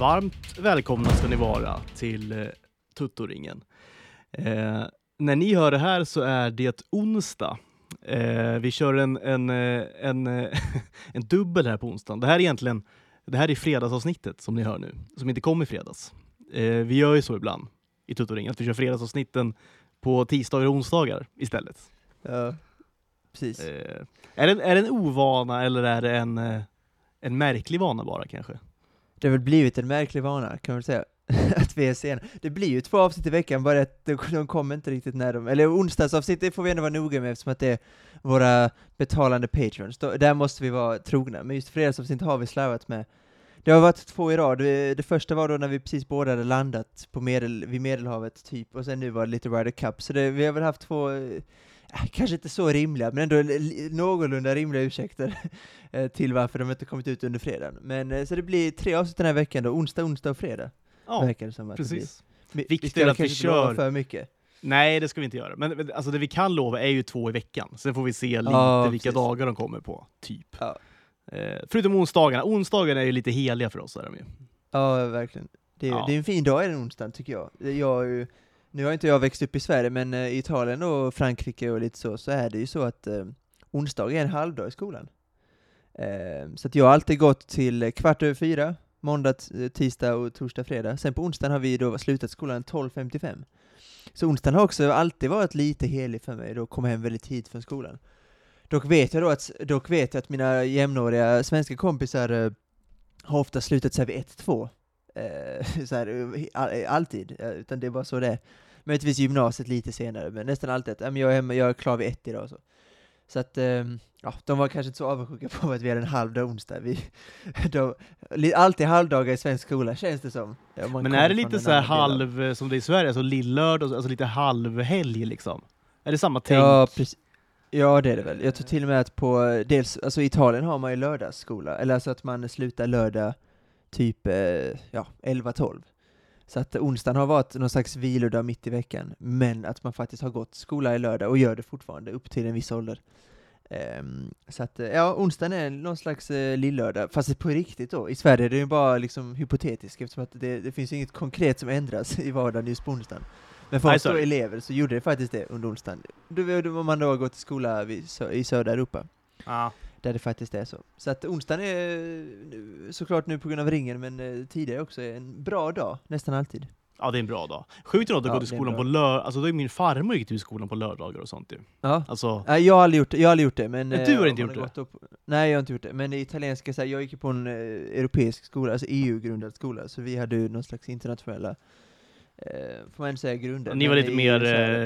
Varmt välkomna ska ni vara till eh, Tuttoringen. Eh, när ni hör det här så är det onsdag. Eh, vi kör en, en, eh, en, eh, en dubbel här på onsdagen. Det här är egentligen det här är fredagsavsnittet som ni hör nu, som inte kom i fredags. Eh, vi gör ju så ibland i Tuttoringen, att vi kör fredagsavsnitten på tisdagar och onsdagar istället. Ja, precis. Är, det, är det en ovana eller är det en, en märklig vana bara kanske? Det har väl blivit en märklig vana, kan man säga. att vi är sena. Det blir ju två avsnitt i veckan, bara att de, kommer inte riktigt när de... Eller onsdagsavsnitt, det får vi ändå vara noga med eftersom att det är våra betalande patrons. Då, där måste vi vara trogna, men just fredagsavsnitt har vi slarvat med. Det har varit två i rad. Det, det första var då när vi precis båda hade landat på medel, vid Medelhavet, typ, och sen nu var det lite Ryder Cup. Så det, vi har väl haft två kanske inte så rimliga, men ändå någorlunda rimliga ursäkter eh, till varför de inte kommit ut under fredagen. Men eh, så det blir tre avsnitt den här veckan då, onsdag, onsdag och fredag. Ja, verkar det som att precis. Det blir. Viktigt vi att vi kör- för mycket. Nej, det ska vi inte göra. Men men, alltså, det vi kan lova är ju två i veckan. Sen får vi se lite Ja, vilka precis. dagar de kommer på, typ. Ja. Eh, förutom onsdagarna. Onsdagarna är ju lite heliga för oss. Är de ju. Ja, verkligen. Det är, Ja. det är en fin dag i den onsdagen, tycker jag. Jag har ju, nu har inte jag växt upp i Sverige, men i Italien och Frankrike och lite så, så är det ju så att eh, onsdag är en halvdag i skolan. Eh, så att jag har alltid gått till kvart över fyra, måndag, tisdag och torsdag, fredag. Sen på onsdagen har vi då slutat skolan 12.55. Så onsdagen har också alltid varit lite helig för mig, då kom hem väldigt tidigt från skolan. Dock vet jag då att, dock vet jag att mina jämnåriga svenska kompisar eh, har ofta slutat sig vid 1-2. Eh, så här, eh, all, alltid, eh, utan det är bara så det är. Möjligtvis gymnasiet lite senare, men nästan alltid att "Ja, men jag, är hemma, jag är klar vid ett idag. Så, så att, eh, ja, de var kanske inte så avundsjuka på att vi hade en halvdag onsdag. Vi, de, alltid halvdagar i svensk skola, känns det som. Men är det lite så halv, eh, som det är i Sverige, alltså lillördag, alltså lite halvhelg liksom? Är det samma tänk? Ja, precis. Ja, det är det väl. Jag tror till och med att på, dels, alltså i Italien har man ju lördagsskola, eller alltså att man slutar lördag typ, eh, ja, 11-12. Så att onsdagen har varit någon slags vilodag mitt i veckan, men att man faktiskt har gått skola i lördag och gör det fortfarande upp till en viss ålder. Ehm, så att, eh, ja, onsdagen är någon slags eh, lillördag, fast på riktigt då. I Sverige är det ju bara liksom hypotetiskt, eftersom att det, det finns inget konkret som ändras i vardagen just på onsdagen. Men för oss då elever så gjorde det faktiskt det under onsdagen. Då, då, om man då har gått i skola vid, i södra Europa, Ja. Där det faktiskt är så. Så att onsdagen är såklart nu på grund av ringen, men eh, tidigare också är en bra dag, nästan alltid. ja, det är en bra dag. Sjukt nog att Ja, går till det skolan på lördag, alltså då är min farmor gick till skolan på lördagar och sånt ju. Ja. Alltså, Nej, jag har aldrig gjort det, jag har aldrig gjort det, men... Men eh, du har inte gjort det? upp- Nej, jag har inte gjort det, men i italienska, så här, jag gick på en eh, europeisk skola, alltså EU-grundad skola, så vi hade ju någon slags internationella, eh, får man ändå säga, grunder. ni var Men lite mer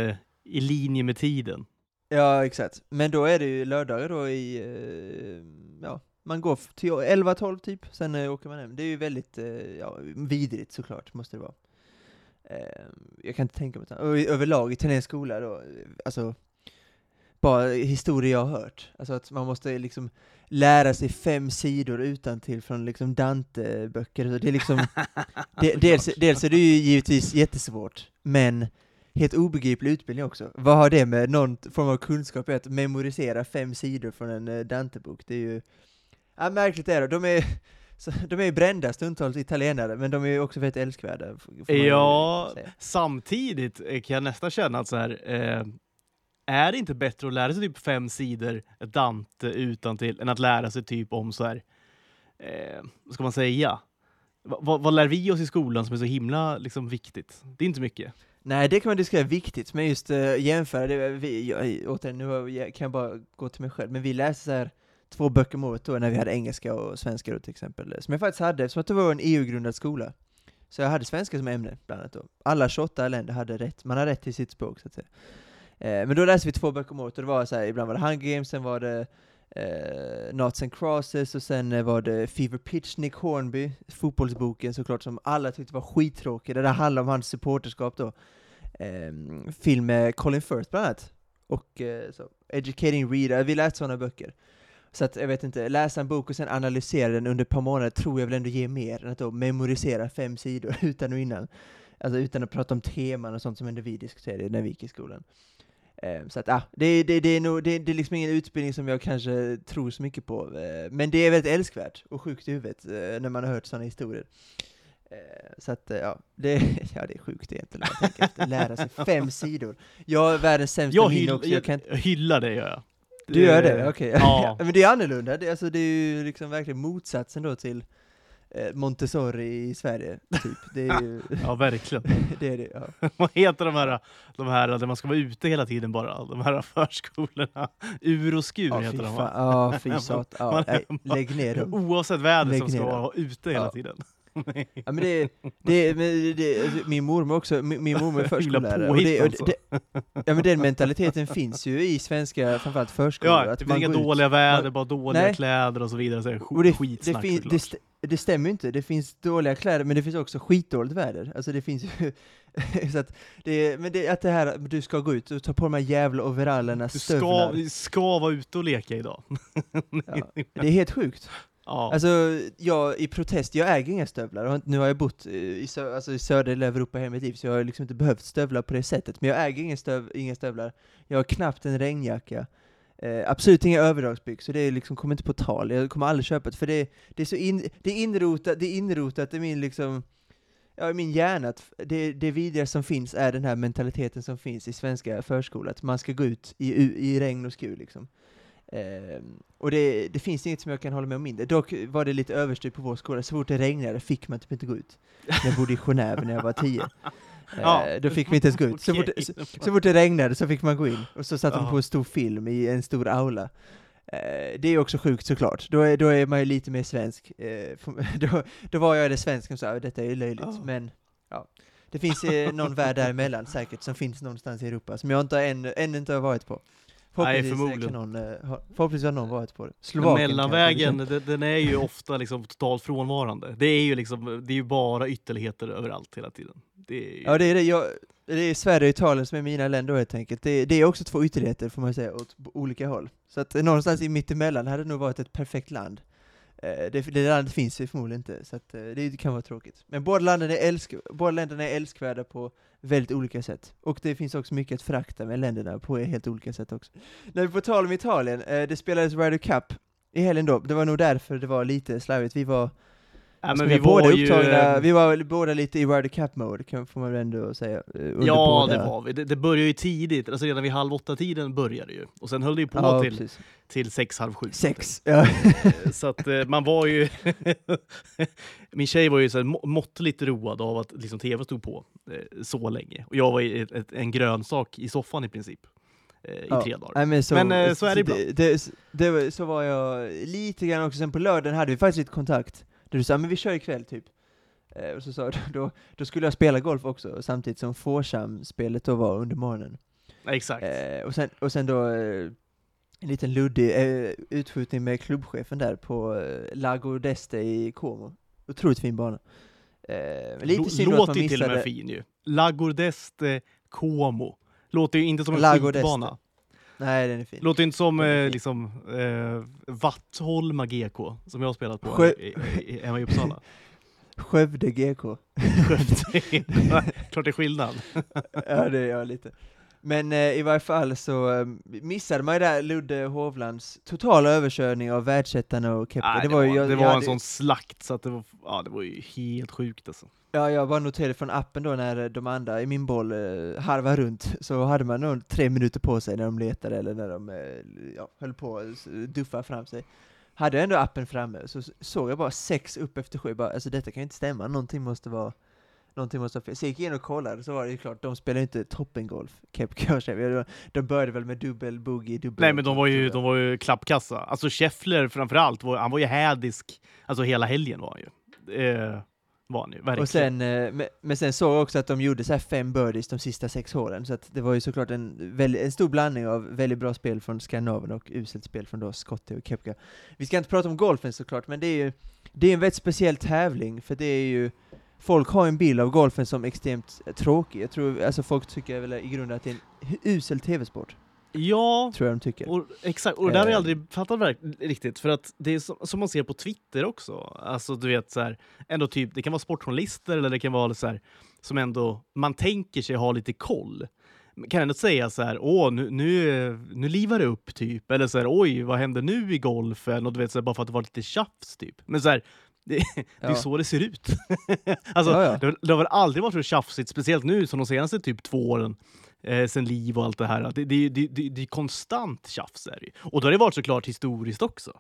eh, i linje med tiden. Ja, exakt. Men då är det ju lördagar då i, eh, ja, man går till 11-12 typ, sen eh, åker man hem. Det är ju väldigt, eh, ja, vidrigt såklart, måste det vara. Jag kan inte tänka mig. Och i- överlag, italiensk skola då, alltså, bara historier jag har hört. Alltså att man måste liksom lära sig fem sidor utan till från liksom Dante-böcker. Det är liksom, det, dels, dels är det ju givetvis jättesvårt, men helt obegriplig utbildning också. Vad har det med någon form av kunskap att memorisera fem sidor från en eh, Dante-bok? Det är ju... Ja, märkligt är det. De är, de är ju brända stundtals italienare, men de är ju också väldigt älskvärda. Ja, samtidigt eh, kan jag nästan känna att så här, eh, är det inte bättre att lära sig typ fem sidor Dante utan till än att lära sig typ om så här, eh, vad ska man säga? Vad, vad lär vi oss i skolan som är så himla liksom, viktigt? Det är inte mycket. Nej, det kan man diskutera viktigt, men just uh, jämföra det, vi, jag, återigen, nu jag kan jag bara gå till mig själv, men vi läste så här två böcker om året då, när vi hade engelska och svenska då till exempel, som jag faktiskt hade, som att det var en EU-grundad skola. Så jag hade svenska som ämne, bland annat då. Alla 28 länder hade rätt, man har rätt till sitt språk så att säga. Eh, men då läste vi två böcker om året, och det var så här, ibland var det Hunger Games, sen var det eh, Knots and Crosses, och sen eh, var det Fever Pitch, Nick Hornby, fotbollsboken såklart, som alla tyckte var skittråkig, det där handlar om hans supporterskap då. Eh, film med Colin Firth bland annat. Och eh, så, Educating Reader, vi läste sådana böcker. Så att jag vet inte, läsa en bok och sen analysera den under ett par månader tror jag väl ändå ger mer än att då memorisera fem sidor utan och innan. Alltså utan att prata om teman och sånt som ändå vi diskuterade när vi gick i skolan. Eh, så att, ah, det, det, det, är nog, det, det är liksom ingen utbildning som jag kanske tror så mycket på. Eh, men det är väldigt älskvärt och sjukt i huvudet eh, när man har hört sådana historier. Så att, ja, det, ja, det är sjukt egentligen. efter. Lära sig fem sidor. Jag är världens sämsta Jag, hyll, också. jag, kan, jag hyllar det gör jag. du gör det? Okej. Ja. Men det är annorlunda. Det, alltså, det är ju liksom verkligen motsatsen då till Montessori i Sverige, typ. Det är ju, Ja, verkligen. det är det, ja. Vad heter de här, de här där man ska vara ute hela tiden bara? De här förskolorna? Ur och skur Ja, heter de va? Ja, fy sat. Ja, Man- nej, lägg ner dem. Oavsett väder Lägg så ska vara ute hela Ja. tiden. Ja, men det, det, men det, alltså, min mormor också, min, min mormor är förskollärare. Och det, och påhitt det, ja men den mentaliteten finns ju i svenska, framförallt förskolor. Ja, det finns inga går ut- dåliga väder, bara dåliga Nej. kläder och så vidare. Så är det Och det, sk- skitsnack det, fin, det, det stämmer ju inte, det finns dåliga kläder men det finns också skitdåligt väder. Alltså det finns ju, så att det, men det, att det här, du ska gå ut och ta på de här jävla overallerna, Du stövlar. ska, ska vara ute och leka idag. Ja, det är helt sjukt. Ja. Alltså, jag i protest, jag äger inga stövlar, och nu har jag bott eh, i, sö alltså, i södra Europa hela mitt liv, så jag har liksom inte behövt stövlar på det sättet, men jag äger inga, stöv inga stövlar, jag har knappt en regnjacka, eh, absolut inga överdragsbyxor, det är liksom, kommer inte på tal, jag kommer aldrig köpa det, för det, det är så in, det är inrotat, det är inrotat i min liksom, ja, i min hjärna, att det, det vidriga som finns är den här mentaliteten som finns i svenska förskolor, att man ska gå ut i, i regn och skur liksom. Eh, och det, det finns inget som jag kan hålla med om mindre. Dock var det lite överstyrt på vår skola, så fort det regnade fick man typ inte gå ut. Jag bodde i Genève när jag var tio. Ja. Ehm, då fick vi inte ens gå ut. Så fort, så, så fort det regnade så fick man gå in, och så satte de på en stor film i en stor aula. Ehm, det är också sjukt såklart, då är, då är man ju lite mer svensk. För- då, då var jag det svenska som sa detta är ju löjligt, Ja. men ja. Det finns eh, någon värld däremellan säkert, som finns någonstans i Europa, som jag inte ännu, ännu inte har varit på. Förhoppningsvis, eh, förmodligen. Någon, eh, förhoppningsvis har någon varit på det. Slovakien mellanvägen, kanske. den, är ju ofta liksom totalt frånvarande. Det är ju liksom, det är ju bara ytterligheter överallt hela tiden. Det är ju, Ja, det är det. Jag, det är Sverige och Italien som är mina länder helt enkelt. Det, det är också två ytterligheter får man säga, åt olika håll. Så att någonstans i mittemellan hade det nog varit ett perfekt land. Eh, det, det landet finns ju förmodligen inte, så att eh, det kan vara tråkigt. Men båda, länderna är älsk, båda länderna är älskvärda på väldigt olika sätt. Och det finns också mycket att förakta med länderna på helt olika sätt också. När vi får tal om Italien, eh, det spelades Ryder Cup i helgen då, det var nog därför det var lite slarvigt. Vi var ja, Alltså, men vi vi var ju... upptagna, vi var väl båda lite i Ryder Cup-mode, kan- får man väl ändå säga. eh, Ja, det var vi. Det, det började ju tidigt, alltså redan vid halv åtta-tiden började det ju. Och sen höll det ju på Ja, till, precis. till sex, halv sju. Sex. Ja. Eh, Så att eh, man var ju... Min tjej var ju så här må- måttligt road av att liksom, tv stod på så länge. Och jag var ju ett, en grönsak i soffan i princip. I Ja. tre dagar. Men så, Men, eh, så är det ibland. det, det, det, Så var jag lite grann också, sen på lördagen hade vi faktiskt lite kontakt, där du sa men vi kör ikväll typ. Eh, och så sa du, då, då skulle jag spela golf också, samtidigt som Foursome-spelet då var under morgonen. Exakt. Eh, och, sen, och sen då eh, en liten luddig eh, utskjutning med klubbchefen där på eh, Lago d'Este i Como. Otroligt fin bana. Eh, lite synd att man Låter ju till och med missade... fin ju. Lagor d'Este Como. Låter ju inte som en Lago skitbana. Nej, den är fin. Låter inte som eh, liksom, eh, Vattholma GK, som jag har spelat på Sjö- i, i, hemma i Uppsala. Skövde GK. Skövde. Klart det är skillnad. ja, det jag lite. Men eh, i varje fall så eh, missade man ju där Ludde Hovlands totala överkörning av världsettan och Kepka. Nej, det var, ju, jag, det jag var en hade- sån slakt så att det var, ja, det var ju helt sjukt alltså. Ja, jag bara noterade från appen då när de andra i min boll eh, harvade runt, så hade man nog tre minuter på sig när de letade eller när de eh, ja, höll på att duffa fram sig. Hade jag ändå appen framme så såg jag bara sex upp efter sju, bara, alltså detta kan ju inte stämma, någonting måste vara Någonting måste vara fel. Så jag gick in och kollade, så var det ju klart, de spelar ju inte toppengolf, Kepka. De började väl med dubbel boogie, dubbel... Nej men de var ju, de var ju klappkassa. Alltså Scheffler framförallt, var, han var ju hädisk, alltså hela helgen var han ju. Eh, var han ju, verkligen. Och sen, eh, men, sen såg jag också att de gjorde så fem birdies de sista sex hålen, så att det var ju såklart en, väldigt, en stor blandning av väldigt bra spel från Skandinavien och uselt spel från då Scottie och Kepka. Vi ska inte prata om golfen såklart, men det är ju det är en väldigt speciell tävling, för det är ju Folk har en bild av golfen som extremt tråkig. Jag tror, alltså folk tycker väl i grunden att det är en usel tv-sport. Ja, Tror jag de tycker. och, exakt. Och det där har jag Eh. aldrig fattat riktigt. För att det är som, som man ser på Twitter också. Alltså du vet så här, ändå typ, det kan vara sportjournalister eller det kan vara så här, som ändå man tänker sig ha lite koll. Man kan ändå säga så här, åh nu, nu, nu livar det upp typ. Eller så här, oj vad händer nu i golfen? Och du vet så här, bara för att det var lite tjafs typ. Men så här, Det, det är Ja. så det ser ut. alltså, Ja, ja. Det, det har väl aldrig varit så tjafsigt, speciellt nu som de senaste typ två åren, eh, sen liv och allt det här. Det, det, det, det, det är konstant tjafs. Är det. Och då har det varit såklart historiskt också.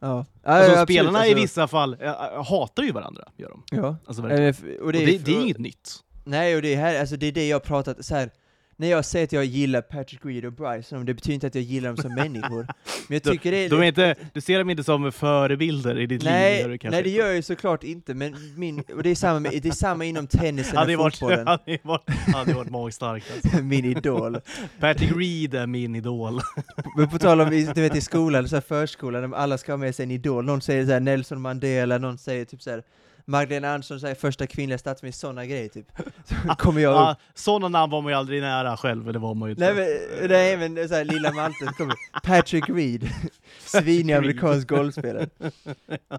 Ja. Ja, Alltså, ja, absolut, spelarna i alltså- vissa fall eh, hatar ju varandra, gör de. Ja. Alltså. Eh, f- Och och det, det, är- det inget nytt. Nej, och det är, här, alltså det är det jag pratat så här. När jag säger att jag gillar Patrick Reed och Bryson, det betyder inte att jag gillar dem som människor. Men jag De- tycker det är... De är inte, du ser dem inte som förebilder i ditt liv? nej, kanske nej, det gör jag ju såklart inte, men min, och det är samma, med, det är samma inom tennisen och varit, fotbollen. hade varit, hade varit magstarkt. Alltså. min idol. Patrick Reed är min idol. Men på tal om, du vet i skolan, så här förskolan, alla ska ha med sig en idol. Någon säger så här Nelson Mandela, någon säger typ så här Magdalena Andersson säger första kvinnliga statsminister, sådana grejer typ. Så kommer jag upp. Ja, sådana namn var man ju aldrig nära själv, det var man ju inte. Nej men, nej men så här, lilla Malte, kommer Patrick Reed, svinig amerikansk golfspelare.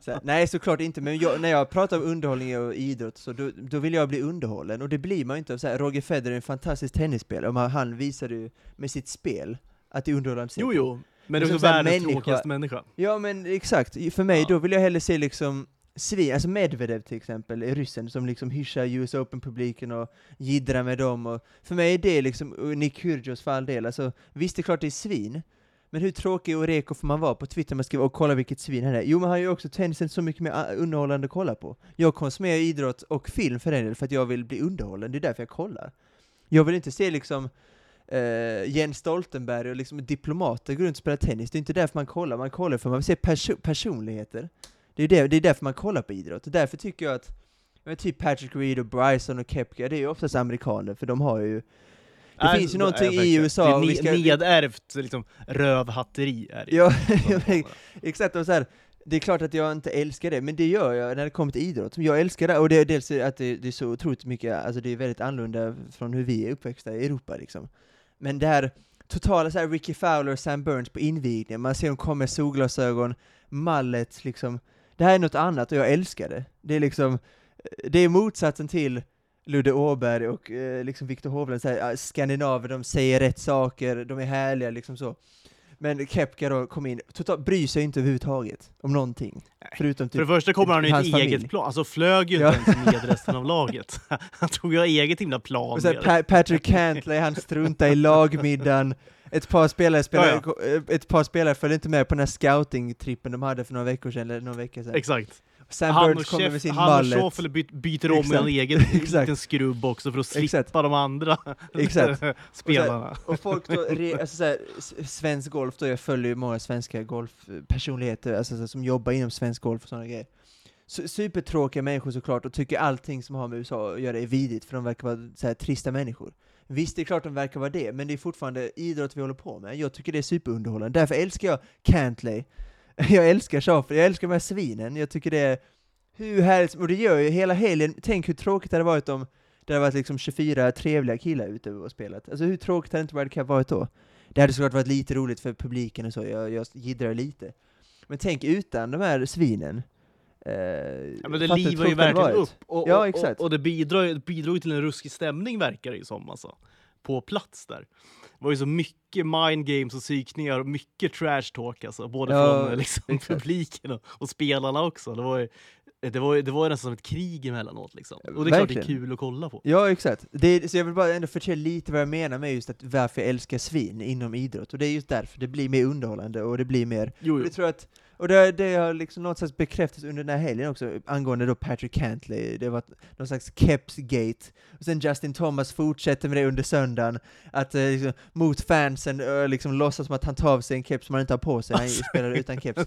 Så här, nej såklart inte, men jag, när jag pratar om underhållning och idrott så då, då vill jag bli underhållen, och det blir man ju inte så här, Roger Federer är en fantastisk tennisspelare, och han- visade ju med sitt spel att det är underhållande Jo, jo. Men det är också världens tråkigaste människa. Ja men exakt, för mig Ja. då vill jag hellre se liksom svin, alltså Medvedev till exempel, ryssen som liksom hyschar US Open-publiken och jiddrar med dem och för mig är det liksom, och Nick Kyrgios för all del, alltså visst det är klart det är svin, men hur tråkig och reko får man vara på Twitter Man skriver och kolla vilket svin han är? Jo men han gör ju också tennisen så mycket mer ah, underhållande att kolla på. Jag konsumerar idrott och film för den del för att jag vill bli underhållen, det är därför jag kollar. Jag vill inte se liksom Uh, Jens Stoltenberg och liksom diplomater gå runt och spela tennis, det är inte därför man kollar, man kollar för man vill se perso personligheter. Det är, det, det är därför man kollar på idrott, och därför tycker jag att vet, typ Patrick Reed och Bryson och Kepka, det är ju oftast amerikaner, för de har ju det Nej, finns ju någonting i. USA, Det är ne- ska- nedärvt liksom, rövhatteri. Är det. Ja, exakt, och så här, det är klart att jag inte älskar det, men det gör jag när det kommer till idrott. Jag älskar det, och det är dels att det, det är så otroligt mycket, alltså det är väldigt annorlunda från hur vi är uppväxta i Europa liksom. Men det här totala så här Ricky Fowler och Sam Burns på invigningen, man ser dem komma med solglasögon, mallet liksom. Det här är något annat och jag älskar det. Det är liksom, det är motsatsen till Ludde Åberg och eh, liksom Viktor Hovland, så här, skandinaver, de säger rätt saker, de är härliga liksom så. Men Kepka då kom in, totalt, bryr sig inte överhuvudtaget om någonting. Förutom För det typ, första kommer han ju hans ett familj. eget plan, alltså flög ju inte ens med resten av laget. Han tog ju eget himla plan. och så här, pa Patrick Cantley, han struntar i lagmiddagen. Ett par spelare, spelade, ett par spelare följde inte med på den här scouting-trippen de hade för några veckor sedan, eller några veckor sedan. Exakt. Sam han Burns och, kommer med sin han och mallet. Schoffel by, byter om med en egen liten skrubb också för att slippa Exakt. de andra Exakt. spelarna. Och folk då, re, alltså såhär, s- svensk golf då, jag följer ju många svenska golfpersonligheter, alltså så, som jobbar inom svensk golf och sådana grejer. Su- Supertråkiga människor såklart, och tycker allting som har med USA att göra är vidrigt, för de verkar vara så här, trista människor. Visst, det är klart de verkar vara det, men det är fortfarande idrott vi håller på med. Jag tycker det är superunderhållande, därför älskar jag Cantley. Jag älskar Schaffer, jag älskar de här svinen, jag tycker det är hur härligt, och det gör ju hela helgen, tänk hur tråkigt det hade varit om det hade varit liksom 24 trevliga killar ute och spelat. Alltså hur tråkigt hade inte World Cup varit då? Det hade såklart varit lite roligt för publiken och så, jag, jag gidrar lite. Men tänk utan de här svinen. Eh, Ja, men det livar ju verkligen upp. Och, Ja, exakt. Och, och det bidrar, bidrar ju till en ruskig stämning verkar det ju som alltså. På plats där. Det var ju så mycket mind games och psykningar och mycket trash talk alltså. Både Ja, från eh, liksom, publiken och, och spelarna också. Det var ju det var, det var nästan som ett krig emellanåt liksom. Och det är klart det är Verkligen. kul att kolla på. Ja, exakt. Det så jag vill bara ändå förtälja lite vad jag menar med just att varför jag älskar svin inom idrott, och det är just därför. Det blir mer underhållande och det blir mer Jo, jo. det tror jag att, och det, det har liksom något slags bekräftats under den här helgen också, angående då Patrick Cantley, det var någon slags kepsgate, och sen Justin Thomas fortsätter med det under söndagen, att eh, liksom, mot fansen eh, liksom låtsas som att han tar av sig en keps som han inte har på sig, han spelar utan keps.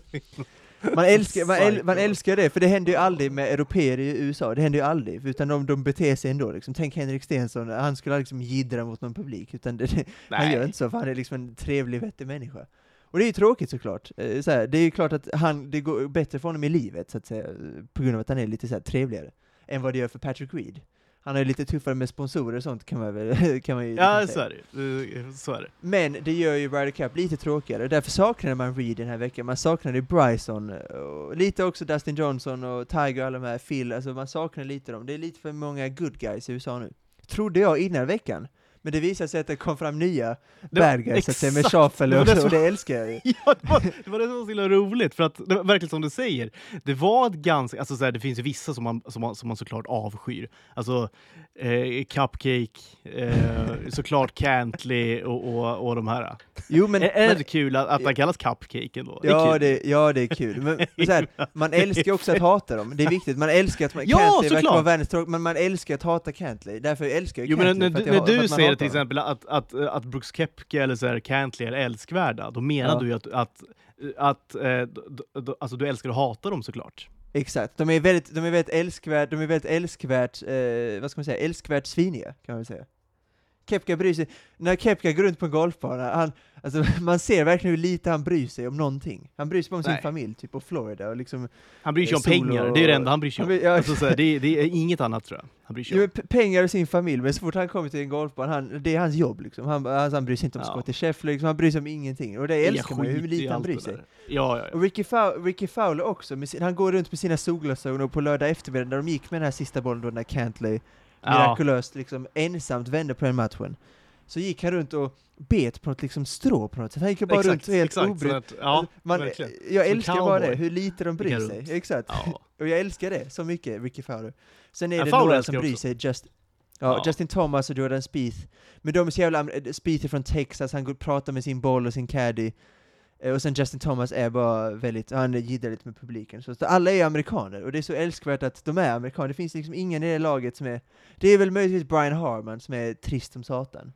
Man älskar, man, äl, man älskar det, för det händer ju aldrig med europeer i USA, det händer ju aldrig, utan de, de beter sig ändå liksom. Tänk Henrik Stenson, han skulle aldrig liksom jiddra mot någon publik, utan det, han gör inte så, för han är liksom en trevlig, vettig människa. Och det är ju tråkigt såklart. Eh, Så här, det är ju klart att han, det går bättre för honom i livet, så att säga, på grund av att han är lite så här trevligare, än vad det gör för Patrick Reed. Han är lite tuffare med sponsorer och sånt, kan man väl kan man ju Ja, liksom så är det. Så är det. Men det gör ju Ryder Cup lite tråkigare, därför saknade man Reed den här veckan, man saknade Bryson, och lite också Dustin Johnson och Tiger och alla de här, Phil, alltså man saknar lite dem. Det är lite för många good guys i USA nu. Trodde jag innan veckan. Men det visade sig att det kom fram nya Det bad guys, att säga, med exakt. shuffle och, det och det älskar jag ju. Ja, det var, det var det som var så himla roligt, för att det var verkligen som du säger, det var ett ganska, alltså så här, det finns ju vissa som man, som man, som man såklart avskyr. Alltså eh, Cupcake, eh, såklart Cantley och, och, och de här. Jo men, är, är men det kul att, att han kallas Cupcake ändå? Ja, det, ja det är kul, men här, man älskar också att hata dem, det är viktigt, man älskar att man, Ja, Cantley verkar vara världens men man älskar att hata Cantley, därför älskar jag Jo, men Cantley, när, du- jag, när för du säger hatar till exempel att, att, att Brooks Kepke eller så här Cantley är älskvärda, då menar Ja. du ju att, att, att eh, alltså, du älskar att hata dem såklart. Exakt, de är väldigt, de är väldigt älskvärt, de är väldigt älskvärt, eh, vad ska man säga, älskvärt sviniga, kan man väl säga. Kepka bryr sig, när Kepka går runt på en golfbana, han, alltså, man ser verkligen hur lite han bryr sig om någonting. Han bryr sig bara om sin Nej. familj, typ på Florida, och liksom, Han bryr sig om Solo pengar, det är det enda han bryr sig om. bryr- ja. Alltså, så här, det, det är inget annat tror jag han bryr sig om. pengar och sin familj, men så fort han kommer till en golfbana, han, det är hans jobb liksom. Han, alltså, han bryr sig inte om Ja. Scottie Scheffler, liksom, han bryr sig om ingenting. Och det älskar man hur lite han bryr sig. Ja, ja, ja. Och Ricky, Fow Ricky Fowler också, sin, han går runt med sina solglasögon och på lördag eftermiddag när de gick med den här sista bollen då när Cantley. Mirakulöst liksom ensamt vände på den matchen. Så gick han runt och bet på något liksom strå på något sätt. Han gick bara runt helt exakt, obrydd. att, ja, Man, verkligen. jag Som älskar bara det, hur lite de bryr sig. runt. Exakt. Ja. Och jag älskar det så mycket, Ricky Fowler. Sen är Ja, det några som jag bryr också. sig, Just, ja, Ja. Justin Thomas och Jordan Spieth. Men de är så jävla, am- Spieth är från Texas, han går och pratar med sin boll och sin caddy. Eh, Och sen Justin Thomas är bara väldigt, han jiddar lite med publiken. Så alla är amerikaner, och det är så älskvärt att de är amerikaner. Det finns liksom ingen i det laget som är, det är väl möjligtvis Brian Harman som är trist som satan.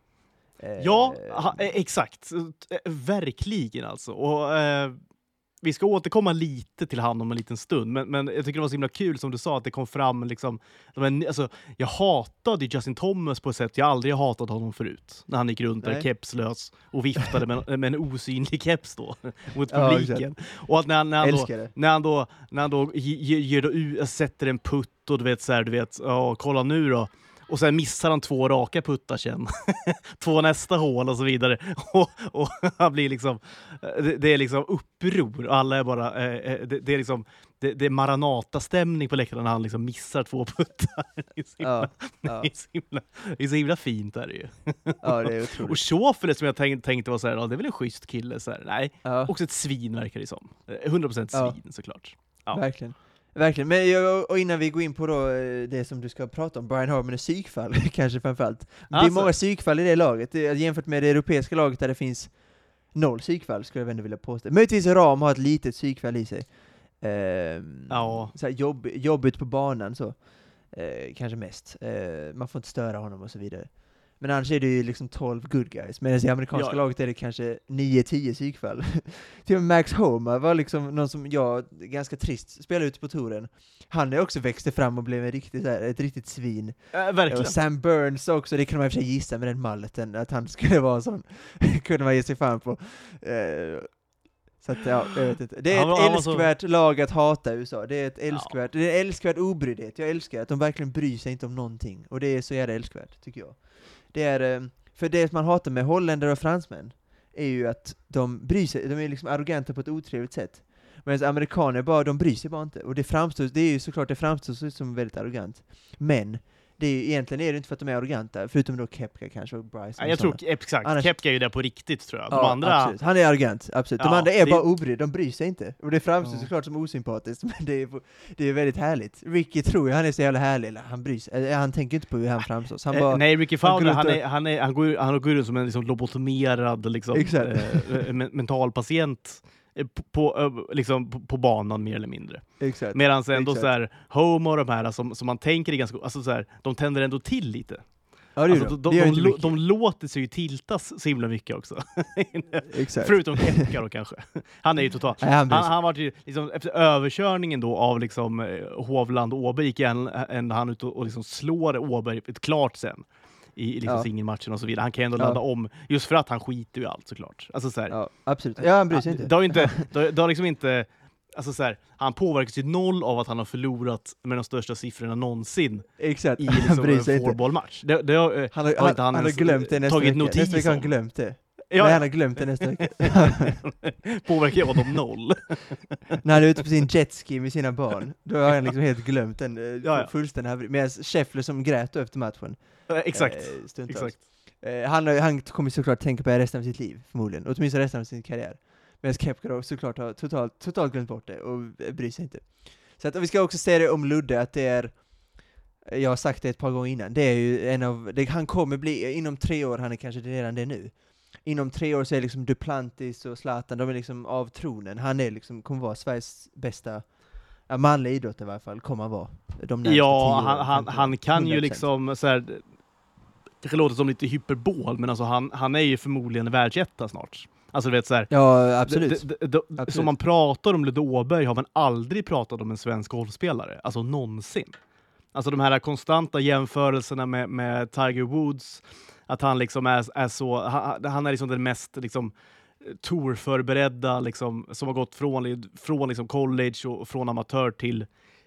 Eh, Ja, ha, eh, exakt. Eh, Verkligen alltså. Och, eh, vi ska återkomma lite till han om en liten stund, men, men jag tycker det var så himla kul som du sa att det kom fram liksom, alltså, jag hatade ju Justin Thomas på ett sätt jag aldrig hatat honom förut. När han gick runt där kepslös och viftade med, med en osynlig keps då mot Ja, publiken. och att när, han- när han då när han då, när han då ge- ge- ger då sätter en putt och du vet så här, du vet, ja kolla nu då. Och sen missar han två raka puttar sen. två nästa hål och så vidare. Och, och han blir liksom, det, det är liksom uppror. Och Alla är bara, eh, eh, det, det är liksom, det, det är Maranata-stämning på läktaren när han liksom missar två puttar. Det är så himla, Ja, ja, det är så himla, det är så himla fint är det ju. ja, det är Och otroligt. Schofele som jag tänkte, tänkte var så här, ja, det är väl en schysst kille. Så här. Nej, Ja. också ett svin verkar det som. Eh, 100% Ja. svin såklart. Verkligen. Verkligen. Men och innan vi går in på då eh, det som du ska prata om, Brian Harman och psykfall, kanske framförallt. Det är Alltså. många psykfall i det laget, jämfört med det europeiska laget där det finns noll psykfall, skulle jag ändå vilja påstå. Möjligtvis Ram har ett litet psykfall i sig. Ehm, Ja. så jobb, jobbigt på banan så. Eh, kanske mest. Eh, man får inte störa honom och så vidare. Men annars är det ju liksom 12 good guys, medan i amerikanska Ja. laget är det kanske 9-10 psykfall. Till och med Max Homer var liksom någon som jag, ganska trist, spelade ute på touren. Han är också växte fram och blev en riktigt, här, ett riktigt svin. Äh, verkligen. Och Sam Burns också, det kunde man i och för sig gissa med den malleten, att han skulle vara sån. kunde man ge sig fan på. Eh, så att, ja, jag vet inte. Det är Han ett var så- älskvärt lag att hata USA. Det är ett älskvärt, det är en älskvärd obryddhet. Jag älskar att de verkligen bryr sig inte om någonting. Och det är så jävla älskvärt, tycker jag. Det är, eh, för det man hatar med holländare och fransmän är ju att de bryr sig, de är liksom arroganta på ett otrevligt sätt. Medan amerikaner bara, de bryr sig bara inte. Och det framstår, det är ju såklart, det framstår som väldigt arrogant. Men, det är egentligen är det inte för att de är arroganta, förutom då Kepka kanske och Bryce. Ja, jag tror exakt, Annars- Kepka är ju där på riktigt tror jag. De Ja, andra, absolut. Han är arrogant, absolut. De Ja, andra är det- bara obrydda, de bryr sig inte. Och det framstår Ja. såklart som osympatiskt, men det är, det är väldigt härligt. Ricky tror ju han är så jävla härlig, eller han bryr sig, han tänker inte på hur han framstår. Han Eh, bara, nej, Ricky Fowler, han, är, han, är, han, går, han går runt som en liksom, lobotomerad liksom, eh, eh, eh, på, eh, liksom, på, på banan mer eller mindre. exakt. Medan ändå så här, Homo och de här som, som man tänker är ganska, alltså så här, de tänder ändå till lite. Ja, det Alltså, de. de, de, de, låter sig ju tiltas så himla mycket också. Exakt. Förutom Kepka då kanske. Han är ju totalt... Nej, han Han, han var ju liksom, efter överkörningen då av liksom, eh, Hovland och Åberg gick en, han ut och, och liksom slår Åberg ett klart sen i liksom Ja. singelmatchen och så vidare. Han kan ju ändå Ja. ladda om, just för att han skiter ju i allt såklart. Alltså, så här, Ja, absolut. Ja, han bryr sig inte. Det har inte, det har, det har liksom inte Alltså så här, han påverkas ju noll av att han har förlorat med de största siffrorna någonsin Exakt. i liksom en floorball-match. Det, det har, Han har, har han, han han har glömt det nästa tagit vecka. notis Nästa vecka har han glömt det. Ja, Nej, han har glömt det nästa vecka. påverkar ju honom noll. När han är ute på sin jetski med sina barn, då har han liksom helt glömt den eh, Ja, ja. fullständigt haveri. Medan Scheffler som grät efter matchen. Eh, Exakt. eh, stundtals. Exakt. Eh, han, har- han kommer såklart tänka på det resten av sitt liv, förmodligen. Åtminstone resten av sin karriär. Medan Kepka då såklart har totalt, totalt glömt bort det och eh, bryr sig inte. Så att, och vi ska också säga det om Ludde, att det är jag har sagt det ett par gånger innan, det är ju en av, det, han kommer bli, inom tre år, han är kanske redan det nu. Inom tre år så är liksom Duplantis och Zlatan, de är liksom av tronen. Han är liksom, kommer vara Sveriges bästa, ja, manliga idrott i varje fall, kommer han vara. De Ja, han, han, 15 han kan ju 100%. liksom så här, kanske låter som lite hyperbol, men alltså han, han är ju förmodligen världsetta snart. Alltså du vet så här, Ja, absolut. d- d- d- Absolut. Som man pratar om Ludde Åberg har man aldrig pratat om en svensk golfspelare, alltså någonsin. Alltså de här konstanta jämförelserna med, med Tiger Woods, att han liksom är, är så, han, han är liksom den mest liksom, tourförberedda liksom, som har gått från, från liksom college och från amatör till,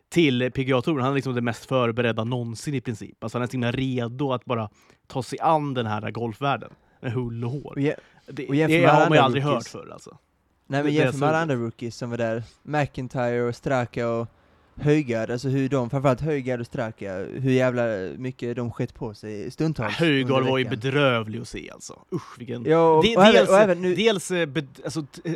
till PGA-touren. Han är liksom den mest förberedda någonsin i princip. Alltså han är så himla redo att bara ta sig an den här golfvärlden med hull och hår. Och je- Det, och det har man ju aldrig hört rookies. förr alltså. Nej men jämför med alla andra rookies som var där, McIntyre och Straka och Höjgaard, alltså hur de, framförallt Höjgaard och Straka, hur jävla mycket de skett på sig stundtals. Höjgaard under var ju bedrövlig att se alltså. Usch vilken... Ja, och, De- och, dels, även, och även nu, dels eh, alltså, eh,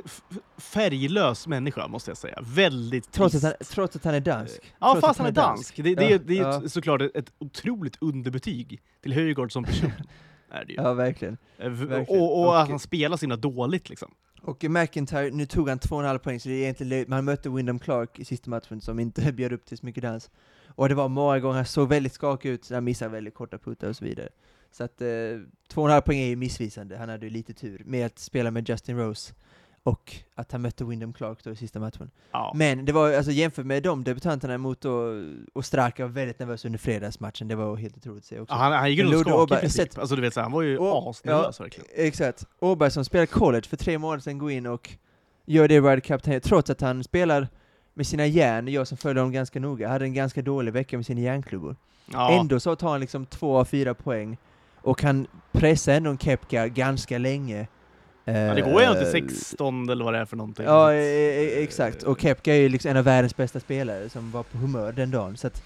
färglös människa måste jag säga. Väldigt trots att, trist. han, trots att han är dansk. Ja, trots fast att han är dansk. Det, det, Ja, är- det är ja. såklart ett, otroligt underbetyg till Höjgaard som person. är det ju. Ja, verkligen. Eh, verkligen. Och, och att Och- han spelar så himla dåligt liksom. Och McIntyre, nu tog han två och en halv poäng, så det är egentligen löjligt, men han mötte Wyndham Clark i sista matchen som inte bjöd upp till så mycket dans. Och det var många gånger han såg väldigt skakig ut, så han missade väldigt korta puttar och så vidare. Så att eh, två och en halv poäng är ju missvisande, han hade ju lite tur med att spela med Justin Rose och att han mötte Wyndham Clark då i sista matchen. Ja. Men det var alltså jämfört med de debutanterna mot då, och Straka var väldigt nervös under fredagsmatchen, det var helt otroligt att se också. Ja, han, han gick runt och skakade i princip. Alltså du vet, så han var ju asnervös verkligen. Exakt. Åberg som spelar college för tre månader sedan går in och gör det Ryder Cup trots att han spelar med sina järn, jag som följer honom ganska noga, hade en ganska dålig vecka med sina järnklubbor. Ja. Ändå så tar han liksom två av fyra poäng, och han pressar ändå en Kepka ganska länge. Ja, det går ju till 16 eller vad det är för någonting. Ja, e- e- exakt. Och Kepka är ju liksom en av världens bästa spelare som var på humör den dagen. Så att,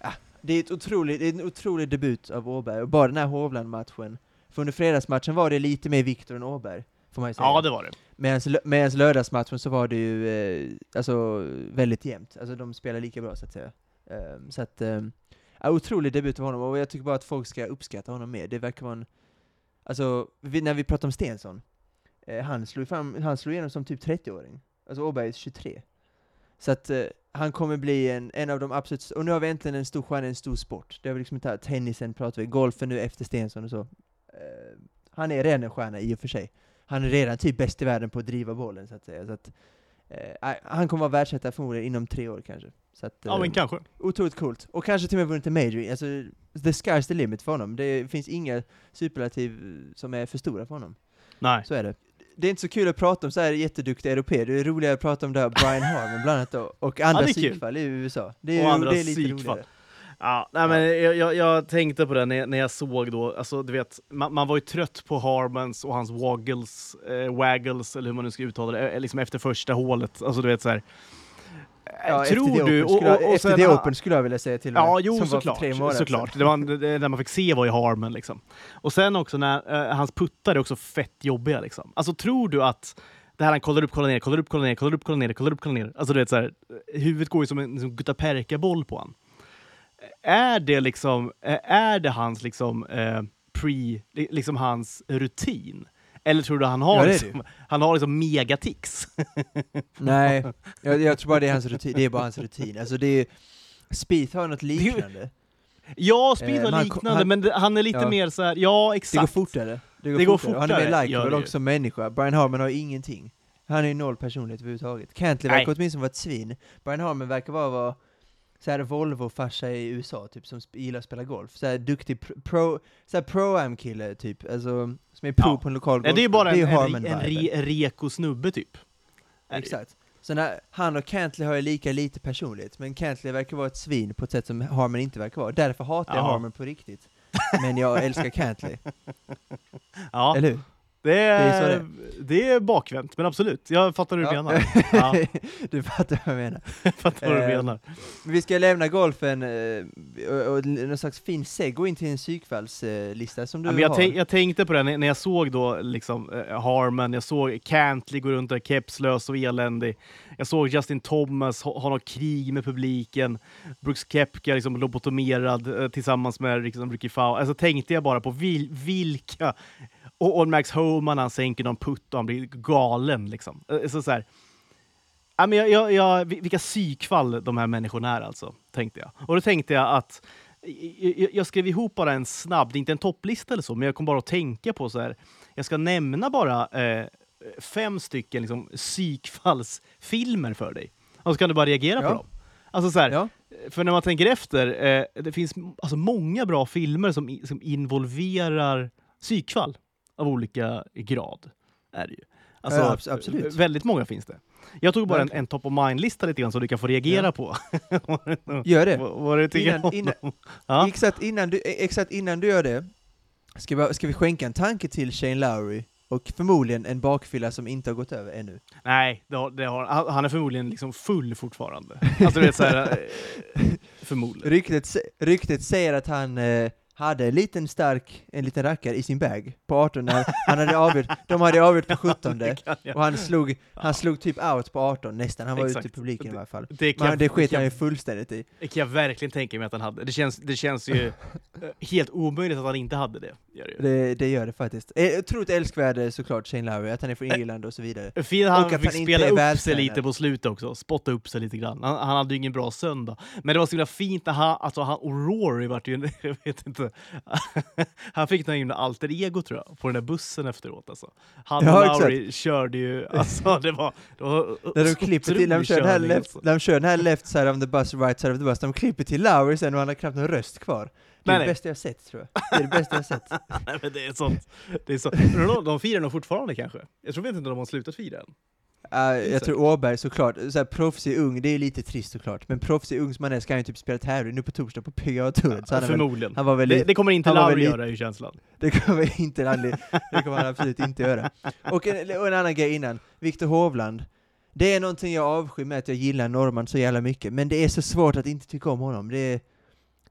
ja, det är, ett otroligt, det är en otrolig debut av Åberg, och bara den här Hovland-matchen. För under fredagsmatchen var det lite mer Viktor än Åberg, får man ju säga. Ja, det var det. Medan lördagsmatchen så var det ju eh, alltså, väldigt jämnt. Alltså de spelar lika bra så att säga. Ehm, så att, um, ja, otrolig debut av honom, och jag tycker bara att folk ska uppskatta honom mer. Det verkar vara en, alltså, vi, när vi pratar om Stensson, eh, han, slog fram, han slog igenom som typ 30-åring. Alltså Åberg är 23. Så att eh, han kommer bli en, en av de absolut, och nu har vi äntligen en stor stjärna i en stor sport. Det har vi liksom inte tennisen pratar vi, golfen nu efter Stensson och så. Eh, han är redan en stjärna i och för sig han är redan typ bäst i världen på att driva bollen så att säga. Så att, eh, han kommer vara världsetta förmodligen inom tre år kanske. Så att, Ja, men eh, kanske. Otroligt coolt. Och kanske till och med vunnit en major. Alltså, the sky's the limit för honom. Det finns inga superlativ som är för stora för honom. Nej. Så är det. Det är inte så kul att prata om så här jätteduktiga europeer, det är roligare att prata om det här Brian Harmon bland annat då, och andra psykfall i USA. Det är, Och andra det är lite psykfall. roligare. Ja, nej, men jag, jag, jag tänkte på det när jag, när jag såg då, alltså du vet, man, man var ju trött på Harmons och hans waggles, eh, waggles, eller hur man nu ska uttala det, eh, liksom efter första hålet. Alltså du vet så här. Ja, tror du... efter sen- det Open skulle jag vilja säga till och med. Ja, jo som såklart. såklart. Det var det, det man fick se var ju Harmon liksom. Och sen också när eh, hans puttar är också fett jobbiga liksom. Alltså tror du att det här han kollar upp, kollar ner, kollar upp, kollar ner, kollar upp, kollar ner, kollar upp, kollar ner. Alltså du vet så här, huvudet går ju som en liksom, guttaperka-boll på han. Är det liksom, eh, är det hans liksom eh, pre, li- liksom hans rutin? Eller tror du han har, Ja, liksom, han har liksom megatics? Nej, jag, jag tror bara det är hans rutin, det är bara hans rutin. Alltså det är, Spieth har något liknande. ja, Speed Eh, var men han- liknande, han- men han är lite Ja. mer så här, ja exakt. Det går fortare. Det går, Det går fortare. Och Han är mer fortare, likeable också som människa. Brian Harmon har ingenting. Han är noll personlighet överhuvudtaget. Cantley verkar åtminstone vara ett svin. Brian Harmon verkar vara, vara så här Volvo-farsa i USA, typ, som gillar att spela golf. Så här duktig pro, så här pro-am-kille, typ. Alltså, som är pro Ja. på en lokal golf. Det är ju bara en, en, en, re, reko snubbe typ. Exakt. Så när, han och Cantley har ju lika lite personlighet, men Cantley verkar vara ett svin på ett sätt som Harmon inte verkar vara. Därför hatar jag Ja. Harmon på riktigt. Men jag älskar Cantley, Ja. eller hur? Det är så är, det är bakvänt, men absolut. Jag fattar hur du Ja. menar. Ja, du fattar vad jag menar. jag fattar vad du Eh, menar. Vi ska lämna golfen eh, och, och någon slags fin segway in till en psykfallslista som du Ja, men jag, har. jag tänkte på det när jag såg då liksom eh, Harman, jag såg Cantley gå runt där kepslös och eländig. Jag såg Justin Thomas ha, ha något krig med publiken. Brooks Koepka liksom lobotomerad tillsammans med liksom, Ricky Fowler. Alltså tänkte jag bara på vil, vilka... Och, och Max Homan han sänker någon putt och han blir galen liksom. Eh, Så, så här. Ja, men jag, jag, jag, vilka psykfall de här människorna är alltså, tänkte jag. Och då tänkte jag att jag, jag skrev ihop bara en snabb, det är inte en topplista eller så, men jag kom bara att tänka på så här. Jag ska nämna bara eh, fem stycken liksom, psykfallsfilmer för dig. Och så kan du bara reagera Ja. på dem. Alltså så här, Ja. för när man tänker efter, eh, det finns alltså många bra filmer som, som involverar psykfall av olika grad. Är det ju. Alltså, Ja, abs- absolut. Väldigt många finns det. Jag tog bara en, en top of mind-lista lite grann så du kan få reagera Ja. på Gör det. vad, vad du tycker Innan- innan-. Ja. Exakt, innan du, exakt innan du gör det, ska vi, ska vi skänka en tanke till Shane Lowry och förmodligen en bakfylla som inte har gått över ännu. Nej, det har, det har, han är förmodligen liksom full fortfarande. Alltså du vet såhär, eh, förmodligen. Ryktet, ryktet säger att han eh, hade en liten stark, en liten rackare i sin bag på 18 när han hade avgjort, de hade avgjort på 17 Det kan jag- och han slog, han slog typ out på 18 nästan, han var ute i Exakt. publiken i alla fall. Det kan, Men det sket han ju fullständigt i. det kan jag verkligen tänka mig att han hade. Det känns, det känns ju eh, helt omöjligt att han inte hade det. Gör det. Det, det gör det faktiskt. Eh, Otroligt älskvärd eh, såklart Shane Lowry, att han är från Irland och så vidare. Fint Och att fick han inte spela upp sig vältränad. lite på slutet också, spotta upp sig lite grann. Han, han hade ju ingen bra söndag. Men det var så himla fint när han, alltså han och Rory vart ju, jag vet inte, han fick någon himla alter ego tror jag, på den där bussen efteråt alltså. Han och Ja, Lowry körde ju, alltså det var, det var När de klipper till, när de kör den här left, alltså. när de kör den här left side of the bus, right side of the bus, de klipper till Lowry sen och han har knappt någon röst kvar. Det är Nej, det nej. bästa jag sett tror jag. Det är det bästa jag sett. Nej, men det är sånt. Det är så. Men de, de firar nog fortfarande kanske. Jag tror inte de har slutat fira än. Uh, jag tror Åberg såklart, så proffsig ung, det är lite trist såklart, men proffsig ung som han är ska han ju typ spela tävling nu på torsdag på han, är väl, Förmodligen. han var väl Det, det kommer inte Lauri göra i känslan. det kommer inte aldrig, det kommer han absolut inte göra. Och en, och en annan grej innan, Viktor Hovland. Det är någonting jag avskyr med att jag gillar norrman så jävla mycket, men det är så svårt att inte tycka om honom. Det,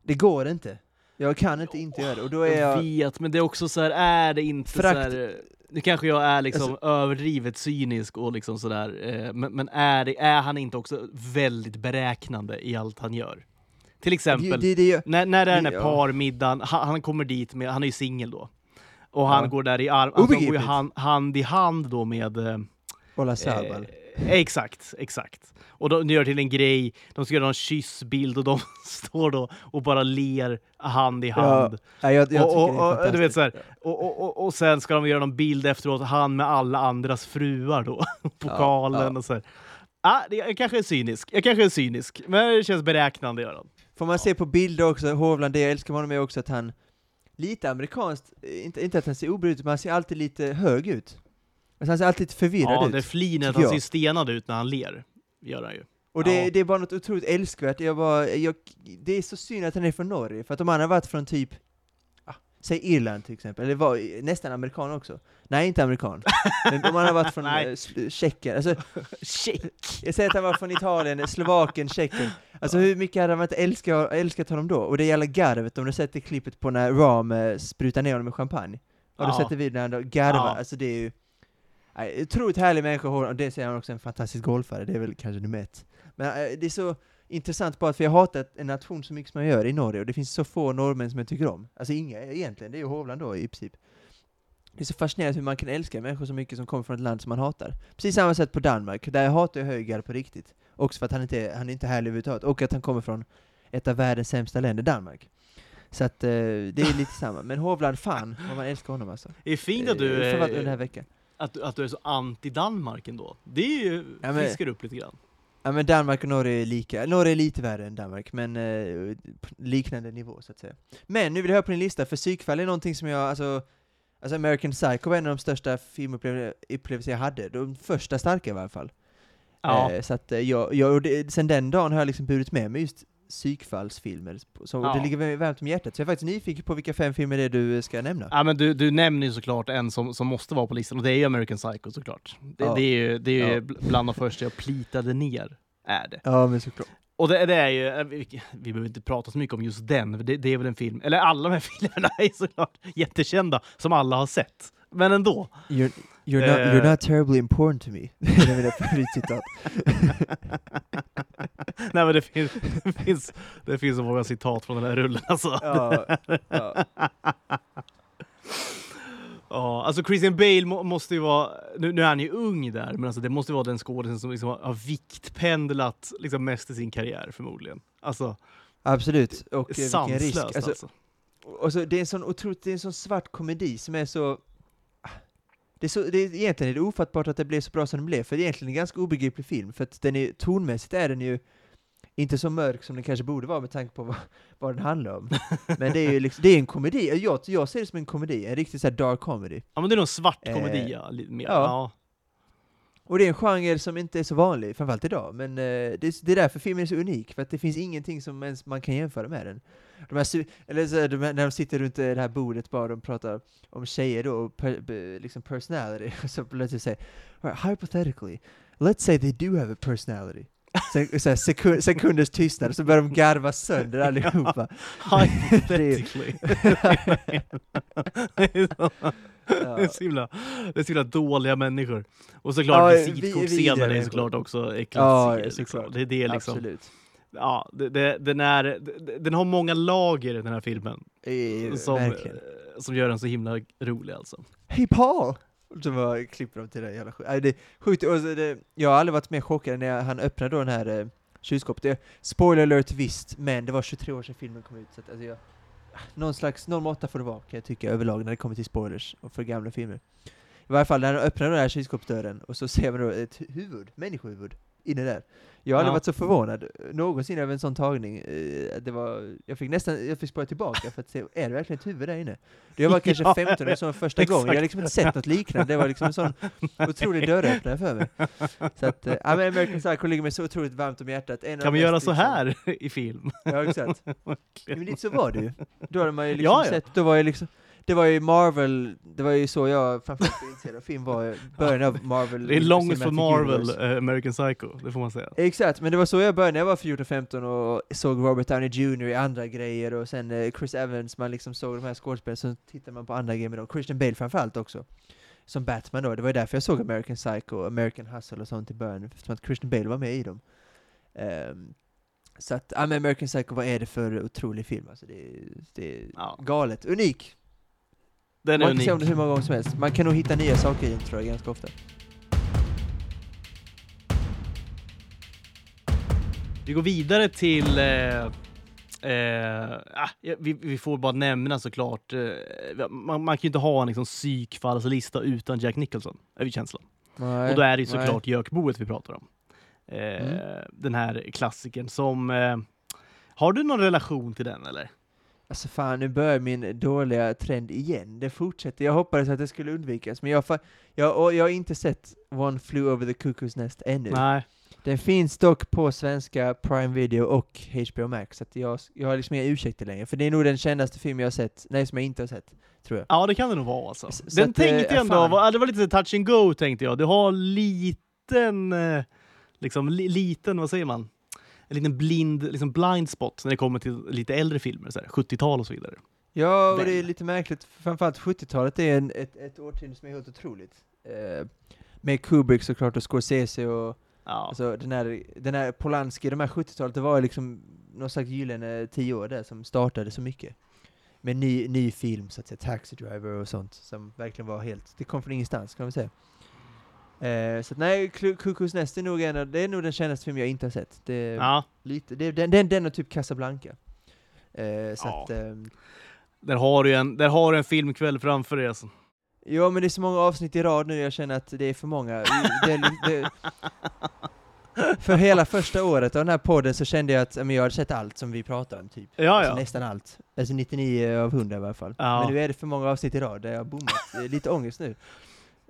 det går inte. Jag kan inte inte göra det, och då är Jag jag... vet, men det är också så här, är det inte Frakt- så här... Nu kanske jag är liksom Alltså- överdrivet cynisk och liksom sådär, eh, men, men är, det, är han inte också väldigt beräknande i allt han gör? Till exempel, Det, det, när, när det är den här Ja. parmiddagen, han, han kommer dit med, han är ju singel då, och han Ja. går där i arm, alltså, han går ju hand, hand i hand då med eh, Ola Sabal. Eh, exakt, exakt. Och de gör till en grej, de ska göra en kyssbild och de står då och bara ler hand i hand. Nej, jag, jag och, och, och, du vet så här, och, och, sen ska de göra någon bild efteråt, han med alla andras fruar då, pokalen ja. och så här. Ah, det, jag kanske är cynisk, jag kanske är cynisk, men det känns beräknande gör han. Får man se på bilder också, Hovland, det jag älskar med honom är också att han, lite amerikanskt, eh, inte, inte att han ser obrydd ut, men han ser alltid lite hög ut. Alltså han ser alltid lite förvirrad Ja, ut. det flinet, han ser stenad ut när han ler. Gör han ju. Och det, Ja. det är bara något otroligt älskvärt, jag bara, jag, det är så synd att han är från Norge, för att om han har varit från typ, ah, säg Irland till exempel, eller var nästan amerikan också. Nej, inte amerikan. Men om han har varit från eh, Tjeckien, alltså Check! Jag säger att han var från Italien, Slovakien, Tjeckien. Alltså hur mycket hade man inte älskat, älskat honom då? Och det gäller garvet, om du sett det klippet på när Ram eh, sprutar ner honom med champagne. Har du Ja. sett det vid när han garvar? Ja. Alltså det är ju... Nej, otroligt härlig människa, och det säger han också en fantastisk golfare, det är väl kanske nummer ett. Men eh, det är så intressant bara för jag hatar en nation så mycket som jag gör i Norge, och det finns så få norrmän som jag tycker om. Alltså inga egentligen, det är ju Hovland då i princip. Det är så fascinerande hur man kan älska människor så mycket som kommer från ett land som man hatar. Precis samma sätt på Danmark, där jag hatar jag Höjgaard på riktigt. Också för att han inte är, han är inte härlig överhuvudtaget, och att han kommer från ett av världens sämsta länder, Danmark. Så att eh, det är lite samma. Men Hovland, fan vad man älskar honom alltså. Det är fint att du, Eh, framförallt under den eh, här veckan. Att, att du är så anti-Danmark ändå. Det är ju, Ja, men- friskar upp lite grann. Ja men Danmark och Norge är lika, Norge är lite värre än Danmark, men eh, liknande nivå så att säga. Men nu vill jag höra på din lista, för psykfall är någonting som jag, alltså, alltså American Psycho var en av de största filmupplevelser jag hade, de första starka i alla fall. Ja. Eh, så att eh, jag, jag sen den dagen har jag liksom burit med mig just psykfallsfilmer. Så Ja. det ligger mig varmt om hjärtat. Så jag är faktiskt nyfiken på vilka fem filmer det är du ska nämna. Ja, men du, du nämner ju såklart en som, som måste vara på listan och det är ju American Psycho såklart. Det, Ja. det är ju, det är ju Ja. bl- bland de första jag plitade ner. Är det. Ja, men såklart. Och det, det är ju, eh, vi, vi behöver inte prata så mycket om just den, det, det är väl en film, eller alla de här filmerna är såklart jättekända, som alla har sett. Men ändå. You're, you're, not, Eh. you're not terribly important to me. det är mina favoritcitat. Nej men det finns, det, finns, det finns så många citat från den här rullen alltså. ja, ja. Ja, alltså Christian Bale må, måste ju vara, nu, nu är han ju ung där, men alltså det måste vara den skådisen som liksom har, har viktpendlat liksom mest i sin karriär förmodligen. Alltså, Absolut. Och eh, vilken risk. alltså. Alltså, och så, det är en sån otroligt, det är en sån svart komedi som är så... Det är så, det är, egentligen är det ofattbart att det blev så bra som det blev, för det är egentligen en ganska obegriplig film, för att den är, tonmässigt är den ju inte så mörk som den kanske borde vara med tanke på vad, vad den handlar om. Men det är ju liksom, det är en komedi, jag, jag ser det som en komedi, en riktig så dark comedy. Ja men det är nog svart Eh, komedi ja, lite mer. ja. Och det är en genre som inte är så vanlig, framförallt idag, men eh, det, är, det är därför filmen är så unik, för att det finns ingenting som ens man kan jämföra med den. De här, eller så, de här, när de sitter runt det här bordet bara, de pratar om tjejer då, och per, be, liksom personality, och så plötsligt säger right, hypothetically, let's say they do have a personality. Sen, så här, sekund, sekunders tystnad, och så börjar de garva sönder allihopa. Hypothetically. så, det, är Ja. så himla, det är så himla dåliga människor. Och såklart Ja, vi- visitkoksscenen vidare är såklart också äckligt. Ja, liksom. såklart. Det är det liksom. Absolut. Ja, det, det, den, är, den har många lager den här filmen. Eh, Som, verkligen. som gör den så himla rolig alltså. Hej Paul! Så bara klipper de till det jävla. Nej, det är sjukt. Och det, jag har aldrig varit mer chockad när han öppnade då den här eh, kylskåpet. Spoiler alert visst, men det var 23 år sedan filmen kom ut. Så att, alltså jag, någon slags, någon måtta får det vara kan jag tycka överlag när det kommer till spoilers och för gamla filmer. I varje fall när han öppnar den här kylskåpsdörren och så ser man då ett huvud, människohuvud, inne där. Jag har aldrig Ja. varit så förvånad någonsin över en sån tagning. Eh, Det var, jag fick nästan, jag fick spåra tillbaka för att se, är det verkligen ett huvud där inne? Det var kanske Ja, 15 eller så första gången, jag har liksom inte sett något liknande, det var liksom en sån otrolig dörröppnare för mig. Så att, eh, ja men American Psycho ligger mig så otroligt varmt om hjärtat. En Kan man göra så liksom- här i film? Ja exakt. Men lite så var det ju. Då hade man ju liksom Ja, ja. sett, då var ju liksom, det var ju Marvel, det var ju så jag framförallt blev intresserad av film var början av Marvel. Det är långt från Marvel, eh, American Psycho, det får man säga. Exakt, men det var så jag började när jag var 14-15 och såg Robert Downey Jr. i andra grejer och sen eh, Chris Evans, man liksom såg de här skådespelarna, så tittade man på andra grejer med dem. Christian Bale framförallt också. Som Batman då, det var ju därför jag såg American Psycho, American Hustle och sånt i början, eftersom att Christian Bale var med i dem. Ehm, så att, ja American Psycho, vad är det för otrolig film? Alltså det, är- det är Ja. galet, unik! Den är man kan se om unik. det hur många gånger som helst. Man kan nog hitta nya saker i den tror jag ganska ofta. Vi går vidare till... Eh, eh, ah, vi, vi får bara nämna såklart, eh, man, man kan ju inte ha en liksom, psykfallslista utan Jack Nicholson, är vi känslan. Nej, Och då är det ju nej. såklart Jökboet vi pratar om. Eh, Mm. Den här klassikern som... Eh, har du någon relation till den eller? Alltså fan, nu börjar min dåliga trend igen. Det fortsätter. Jag hoppades att det skulle undvikas, men jag, jag, jag har inte sett One Flew Over the Cuckoo's Nest ännu. Nej. Den finns dock på svenska Prime Video och HBO Max, så jag, jag har liksom inga ursäkter längre. För det är nog den kändaste film jag har sett, nej som jag inte har sett, tror jag. Ja, det kan det nog vara alltså. Så Den att, eh, tänkte jag ändå, fan. var, det var lite så touch and go tänkte jag. Du har liten, eh, liksom li, liten, vad säger man? En liten blind, liksom blind spot när det kommer till lite äldre filmer, så här, 70-tal och så vidare. Ja, och det är lite märkligt, för framförallt 70-talet är en, ett, ett årtionde som är helt otroligt. Eh, med Kubrick såklart och Scorsese och Ja. Alltså den här, den här Polanski, de här 70-talet, det var liksom någon slags gyllene tio år där som startade så mycket. Med ny, ny film, så att säga, Taxi Driver och sånt, som verkligen var helt, det kom från ingenstans kan man säga. Eh, så att nej, Cuckoo's Nest är nog en det är nog den kändaste film jag inte har sett. Det, är ja. lite, det, den, den, den och typ Casablanca. Eh, så Ja. att, ehm, Där har du en, där har du en filmkväll framför dig alltså. ja men det är så många avsnitt i rad nu, jag känner att det är för många. Det, det, för hela första året av den här podden så kände jag att men jag hade sett allt som vi pratar om, typ. Ja, Alltså ja. nästan allt. Alltså 99 av 100 i alla fall. Ja. Men nu är det för många avsnitt i rad där jag har bommat. Lite ångest nu.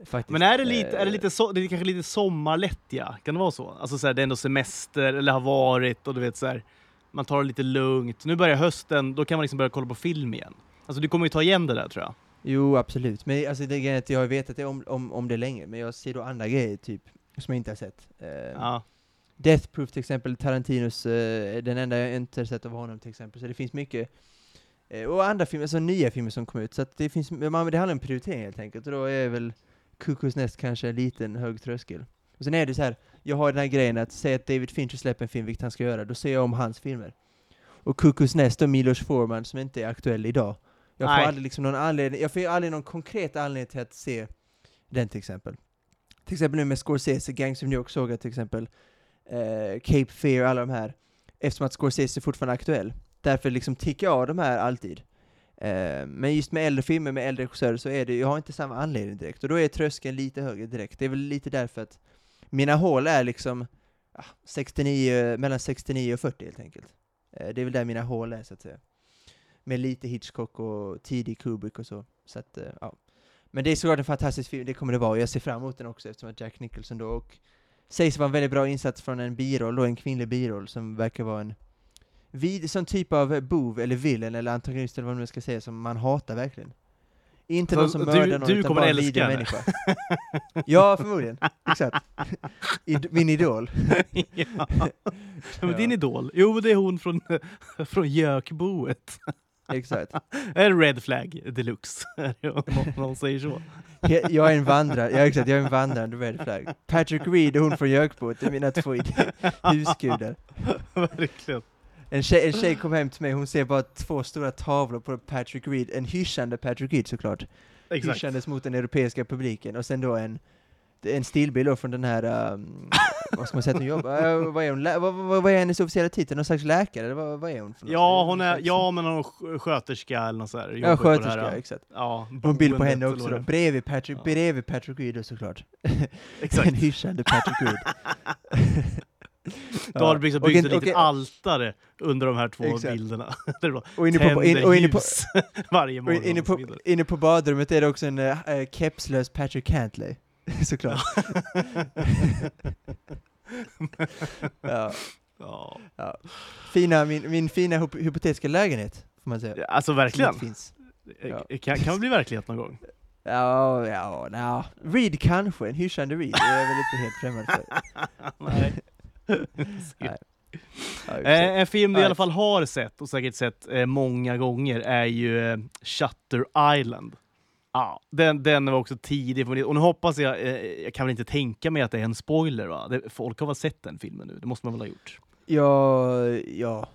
Faktiskt. Men är det lite, är det Eh, lite så, det är kanske lite sommarlättja? Kan det vara så? Alltså så här, det är ändå semester, eller har varit, och du vet så här. man tar det lite lugnt. Nu börjar hösten, då kan man liksom börja kolla på film igen. Alltså du kommer ju ta igen det där tror jag. Jo, absolut. Men alltså det är att jag har vetat det om, om, om det länge, men jag ser då andra grejer typ, som jag inte har sett. Eh, Ja. Death Proof till exempel, Tarantinos, eh, den enda jag inte har sett av honom till exempel, så det finns mycket. Eh, och andra filmer, alltså nya filmer som kom ut, så att det finns, man, det handlar om prioritering helt enkelt, och då är väl Cuckoo's Nest kanske en liten hög tröskel. Och sen är det så här, jag har den här grejen att säga att David Fincher släpper en film, vilket han ska göra, då ser jag om hans filmer. Och Cuckoo's Nest och Milos Forman, som inte är aktuell idag. Jag får Nej. aldrig liksom någon anledning, jag får aldrig någon konkret anledning till att se den till exempel. Till exempel nu med Scorsese, Gangs of New York såg jag till exempel, eh, Cape Fear, alla de här, eftersom att Scorsese är fortfarande aktuell. Därför liksom tickar jag av de här alltid. Eh, men just med äldre filmer, med äldre regissörer, så är det, jag har inte samma anledning direkt, och då är tröskeln lite högre direkt. Det är väl lite därför att mina hål är liksom ah, 69, mellan 69 och 40 helt enkelt. Eh, det är väl där mina hål är så att säga. Med lite Hitchcock och tidig Kubrick och så. så att, eh, ja. Men det är såklart en fantastisk film, det kommer det vara, och jag ser fram emot den också eftersom att Jack Nicholson då, och sägs vara en väldigt bra insats från en biroll, då en kvinnlig biroll som verkar vara en vid, sån typ av bov, eller villain, eller antagonist, eller vad man nu ska säga, som man hatar verkligen. Inte Så någon som du- mördar någon, du utan bara en vidrig människa. ja, förmodligen. Exakt. Id- min idol. ja. Men din idol? Jo, det är hon från, från Jökboet. Exakt. En red flag deluxe, om någon säger så. Jag är en vandrare, ja exakt, jag är en vandrande red flag. Patrick Reed och hon från Jökboet, det är mina två husgudar. Verkligen. En tjej, en tjej kom hem till mig, hon ser bara två stora tavlor på Patrick Reed, en hyschande Patrick Reed såklart. Exakt. Hyschandes mot den europeiska publiken, och sen då en, en stillbild då från den här, um, vad ska man säga att hon jobbar, uh, vad är hon, vad, vad, vad är hennes officiella titel? Någon slags läkare, eller vad, vad är hon? Ja, hon är, ja men någon sk- sköterska eller något. Ja, Jobbar på det sköterska, här, exakt. Ja, en bild på henne också då, bredvid Patrick, Ja. bredvid Patrick Reed då såklart. Exakt. en hyschande Patrick Reed. Då har Och byggts en- ett litet altare under de här två Exakt. bilderna. Och inne på, in, och inne på, varje morgon. inne på, inne på badrummet är det också en uh, kepslös Patrick Cantley. Såklart. ja, Ja. ja. Fina, min, min fina hyp- hypotetiska lägenhet, får man säga. Alltså verkligen. finns. Ja. Kan, kan bli verklighet någon gång. Ja, ja, ja. Reed kanske, en hyschande Reed, det är jag väl inte helt främmande för. Nej. Nej. Eh, en film vi i alla fall har sett, och säkert sett eh, många gånger, är ju eh, Shutter Island. Ja, den, den var också tidig, och nu hoppas jag, eh, jag kan väl inte tänka mig att det är en spoiler va? Det, folk har väl sett den filmen nu, det måste man väl ha gjort? Ja, ja,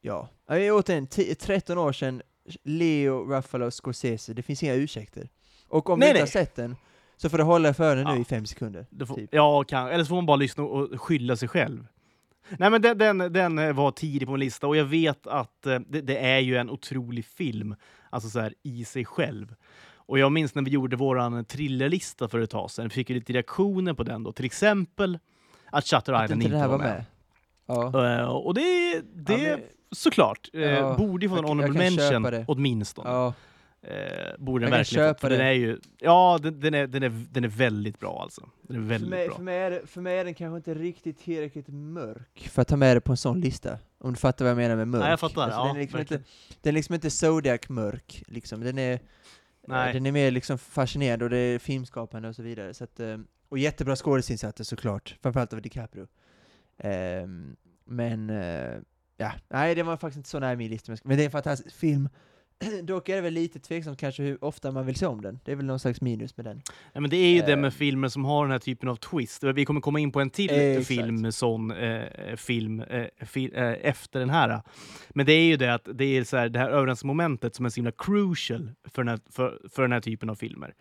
ja. ja återigen, 10 13 år sedan, Leo, Ruffalo, Scorsese, det finns inga ursäkter. Och om Nej, du inte nej. har sett den, så får du hålla för den nu Ja. i fem sekunder. Får, Typ. Ja, kan, eller så får man bara lyssna och skylla sig själv. Nej men den, den, den eh, var tidig på min lista och jag vet att eh, det, det är ju en otrolig film, alltså så här i sig själv. Och jag minns när vi gjorde våran thrillerlista för ett tag sedan, fick ju lite reaktioner på den då, till exempel att Shutter Att Island inte inte var var med. med. Ja. Eh, och det, det Ja, men- såklart, Ja, borde ju få en honorable mention åtminstone. ja. Eh, borde Jag den verkligen köpa för den är ju, ja den, den, är, den, är, den är väldigt bra alltså. Den är För, väldigt mig, bra. för, mig är för mig är den kanske inte riktigt tillräckligt mörk för att ta med det på en sån lista. Om du fattar vad jag menar med mörk. Ja, jag fattar. Alltså, ja, den, är liksom inte, den är liksom inte Zodiac-mörk, liksom. Den är, Nej. den är mer liksom fascinerande och det är filmskapande och så vidare. Så att, eh, och jättebra skådisinsatser såklart, framförallt av DiCaprio. Ehm, men, eh, ja, nej det var faktiskt inte så nära min lista, men det är en fantastisk film. Dock är det väl lite tveksamt kanske hur ofta man vill se om den. Det är väl någon slags minus med den. Nej, men det är ju det Eh. med filmer som har den här typen av twist. Vi kommer komma in på en till Eh, film, sån eh, film eh, fi, eh, efter den här. Men det är ju det att det är så här, det här överensmomentet som är så himla crucial för den här, för, för den här typen av filmer.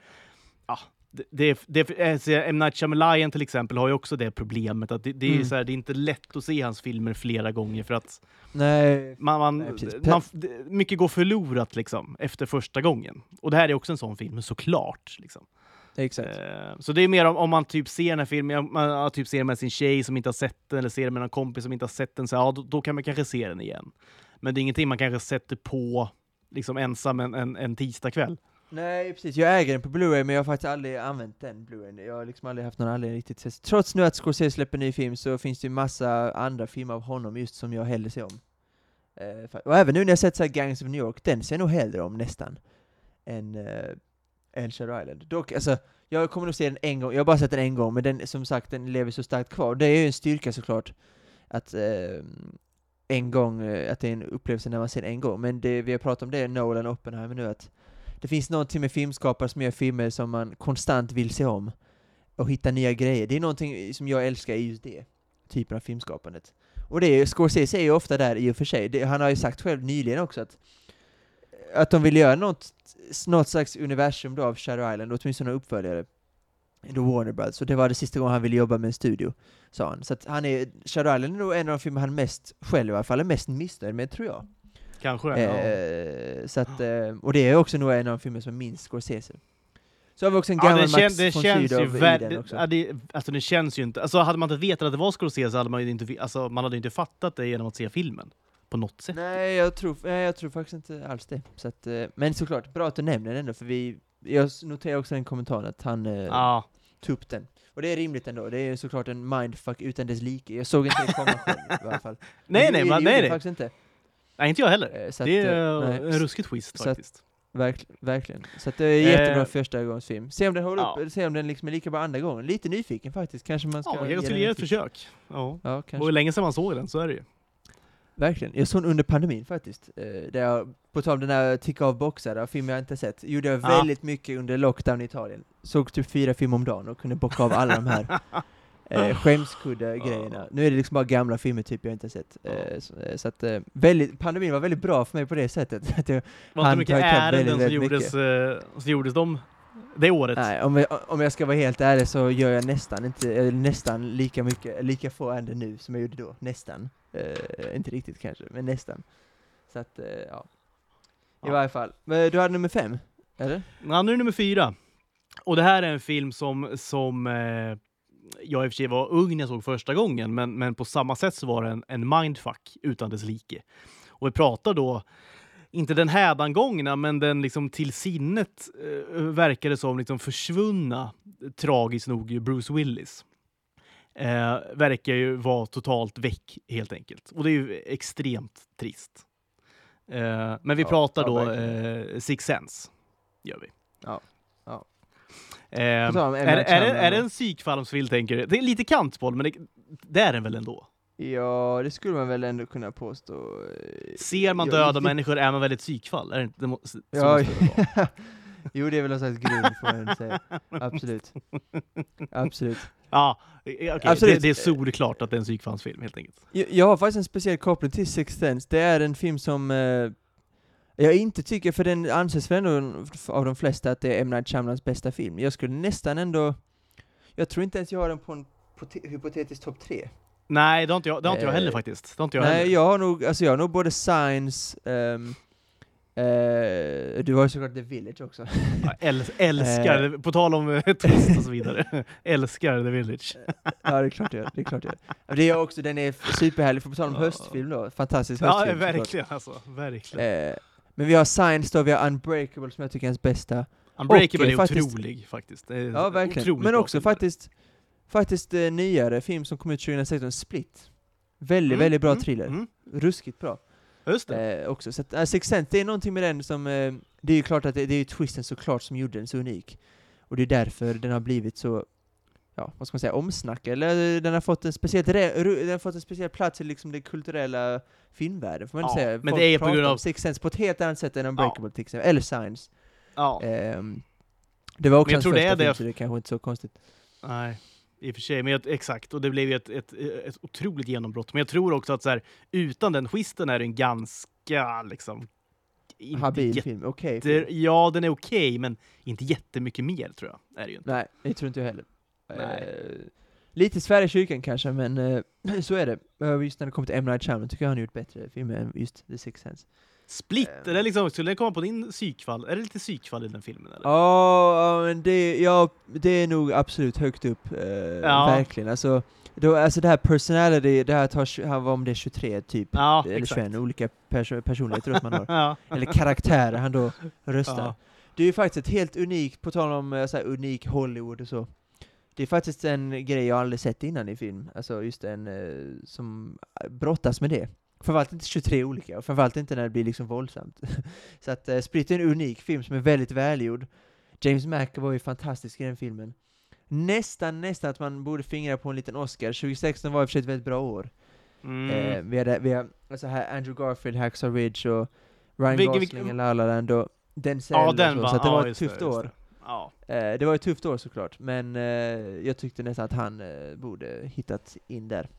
Ja, det, det, det, eh, så M. Night Shyamalan till exempel har ju också det problemet att det, det, är, Mm. så här, det är inte lätt att se hans filmer flera gånger för att Nej, man, man, Nej, man, mycket går förlorat liksom, efter första gången. Och det här är också en sån film, såklart. Liksom. exakt. Eh, Så det är mer om, om man typ ser den här filmen, man typ ser den med sin tjej som inte har sett den, eller ser den med någon kompis som inte har sett den, så ja, då, då kan man kanske se den igen. Men det är ingenting man kanske sätter på liksom ensam en, en, en tisdagkväll. Nej, precis. Jag äger den på Blu-ray, men jag har faktiskt aldrig använt den Blu-rayn. Jag har liksom aldrig haft någon anledning riktigt till Trots nu att Scorsese släpper ny film så finns det ju massa andra filmer av honom just som jag hellre ser om. Eh, och även nu när jag sett så här Gangs of New York, den ser jag nog hellre om nästan, än, eh, än Shadow Island. Dock, alltså, jag kommer nog se den en gång, jag har bara sett den en gång, men den, som sagt, den lever så starkt kvar. Det är ju en styrka såklart, att eh, en gång, eh, att det är en upplevelse när man ser den en gång, men det vi har pratat om det, Nolan och Oppenheimer nu, att det finns någonting med filmskapare som gör filmer som man konstant vill se om, och hitta nya grejer. Det är någonting som jag älskar i just det, typen av filmskapandet. Och det är, Scorsese är ju ofta där i och för sig, det, han har ju sagt själv nyligen också att att de vill göra något, något slags universum då av Shadow Island, åtminstone uppföljare. The Warner Brothers, och det var det sista gången han ville jobba med en studio, sa han. Så att han är, Shadow Island är nog en av de filmer han mest, själv i alla fall, är mest missnöjd med, tror jag. Kanske det. ja. Eh, så att, eh, och det är också nog en av de filmer som minst Scorsese. Så har vi också en Ja, gammal kän, Max von känns ju Sydow i den också. ja, det, alltså den känns ju inte... Alltså hade man inte vetat att det var Scorsese hade man ju inte, alltså, man hade inte fattat det genom att se filmen. På något sätt. Nej, jag tror, nej, jag tror faktiskt inte alls det. Så att, eh, men såklart, bra att du nämner den ändå, för vi, jag noterar också den kommentaren att han eh, Ja. tog upp den. Och det är rimligt ändå, det är såklart en mindfuck utan dess like. Jag såg inte det komma själv i alla fall. Nej, nej, gjorde nej, nej. faktiskt inte. Nej, inte jag heller. Eh, så Det att, eh, är nej, en ruskigt twist så att- faktiskt. verk, verkligen. Så det är jättebra Eh, första gångs film. Se om den håller ja. upp, se om den liksom är lika bra andra gången. Lite nyfiken faktiskt, kanske man ska Ja, kanske skulle ge ett försök. Ja. Ja, Och kanske. hur länge sedan man såg den, så är det ju. Verkligen. Jag såg den under pandemin faktiskt. Eh, där jag, på tal om den här ticka av boxar, film jag inte sett, gjorde jag Ja. väldigt mycket under lockdown i Italien. Såg typ fyra filmer om dagen och kunde bocka av alla de här eh, skämskudde-grejerna. Nu är det liksom bara gamla filmer typ jag inte har sett. Eh, så, eh, så att, eh, väldigt, pandemin var väldigt bra för mig på det sättet. Att jag, Var inte mycket ärenden som väldigt gjordes, eh, som gjordes de, det året? nej, om, jag, om jag ska vara helt ärlig så gör jag nästan inte, eller nästan lika mycket, lika få ärenden nu som jag gjorde då. Nästan. Eh, inte riktigt kanske, men nästan. Så att, eh, ja. I Ja. varje fall. Men du hade nummer fem? Eller? Ja, nu är det nummer fyra. Och det här är en film som, som eh, jag i och för sig var ung när jag såg första gången, men, men på samma sätt så var det en, en mindfuck utan dess like. Och vi pratar då, inte den hädangångna, men den liksom till sinnet eh, verkar det som liksom försvunna, tragiskt nog, Bruce Willis. Eh, verkar ju vara totalt väck helt enkelt. Och det är ju extremt trist. Eh, men vi Ja, pratar ja, då eh, Six Sense. Gör vi. Ja. Eh, är, är, Shyamalan är det en psykfalmsfilm tänker du? Det är lite kantboll, men det, det är den väl ändå? Ja, det skulle man väl ändå kunna påstå. eh, Ser man jag- döda människor är man väl ett psykfall? Är det inte, det må, så Ja, det jo det är väl någon slags grund får man säga. Absolut. Absolut. Ja, eh, okej. Absolut. Det, det är solklart att det är en psykfallsfilm helt enkelt. Jag, jag har faktiskt en speciell koppling till Sixth Sense. Det är en film som eh, jag inte tycker, för den anses väl ändå av de flesta att det är M. Night Shyamalans bästa film. Jag skulle nästan ändå, jag tror inte ens jag har den på en pote- hypotetisk topp tre. Nej, det har inte jag, det har inte jag heller Eh, faktiskt. Det har inte jag Nej, heller. jag har nog, alltså jag har nog både Signs, ehm, eh, du har ju såklart The Village också. Jag äl- älskar, det, på tal om twist och så vidare. älskar The Village. ja, det är klart jag gör. Det är klart jag gör. Det är också, den är superhärlig, för på tal om Ja. höstfilm då, fantastisk Ja, höstfilm. såklart. verkligen alltså. Verkligen. Eh, men vi har Signs då, vi har Unbreakable som jag tycker är hans bästa. Unbreakable och, är eh, faktiskt- otrolig faktiskt. Ja, verkligen. Men också faktiskt, faktiskt eh, nyare film som kom ut 2016, Split. Väldigt, Mm, väldigt bra mm, thriller. mm. Ruskigt bra. Just det. Eh, också. Så att, äh, Sixth Sense, det är någonting med den som, eh, det är ju klart att det, det är ju twisten såklart som gjorde den så unik. Och det är därför den har blivit så, ja, vad ska man säga, omsnackad. Eller den har fått en speciell, den har fått en speciell plats i liksom den kulturella filmvärlden, får man Ja, säga. men Folk det är på grund av- Sixth Sense på ett helt annat sätt än Unbreakable till exempel, eller Signs. Ja. Ehm, det var också hans det första det- film, så det är kanske inte så konstigt. Nej, i och för sig. Men jag, exakt, och det blev ju ett, ett, ett otroligt genombrott. Men jag tror också att så här, utan den twisten är den ganska liksom... inte Habil film, okej. film. Ja, den är okej, men inte jättemycket mer tror jag. Är det ju inte. Nej, det tror inte jag heller. Nej. Eh, lite Sverige kyrkan kanske, men eh, så är det. Eh, Just när det kommer till M. Night Shyamalan tycker jag han har gjort bättre filmer än just The Sixth Sense. Split, är det liksom, skulle det komma på din psykfall? Är det lite psykfall i den filmen? Eller? Ja, men det, ja, det är nog absolut högt upp, eh, Ja. verkligen. Alltså, då, alltså det här personality, det här tar, han var om det är 23 typ, Ja, eller exakt. 21, olika perso personligheter man har. Ja. Eller karaktärer han då röstar. Ja. Det är ju faktiskt ett helt unikt, på tal om så här, unik Hollywood och så. Det är faktiskt en grej jag aldrig sett innan i film, alltså just en eh, som brottas med det. framförallt inte 23 olika, och framförallt inte när det blir liksom våldsamt. så att uh, Split är en unik film som är väldigt välgjord. James McAvoy är fantastisk i den filmen. Nästan, nästan att man borde fingra på en liten Oscar. 2016 var i och för sig ett väldigt bra år. Mm. Eh, vi hade, vi har, alltså här Andrew Garfield, Hacksaw Ridge och Ryan Vilken- Gosling vilken- La La Land och Denzel ja, och den så, var, så att det ja, var ett tufft det, år. det. Ja. Eh, det var ett tufft år såklart, men eh, jag tyckte nästan att han eh, borde hittat in där.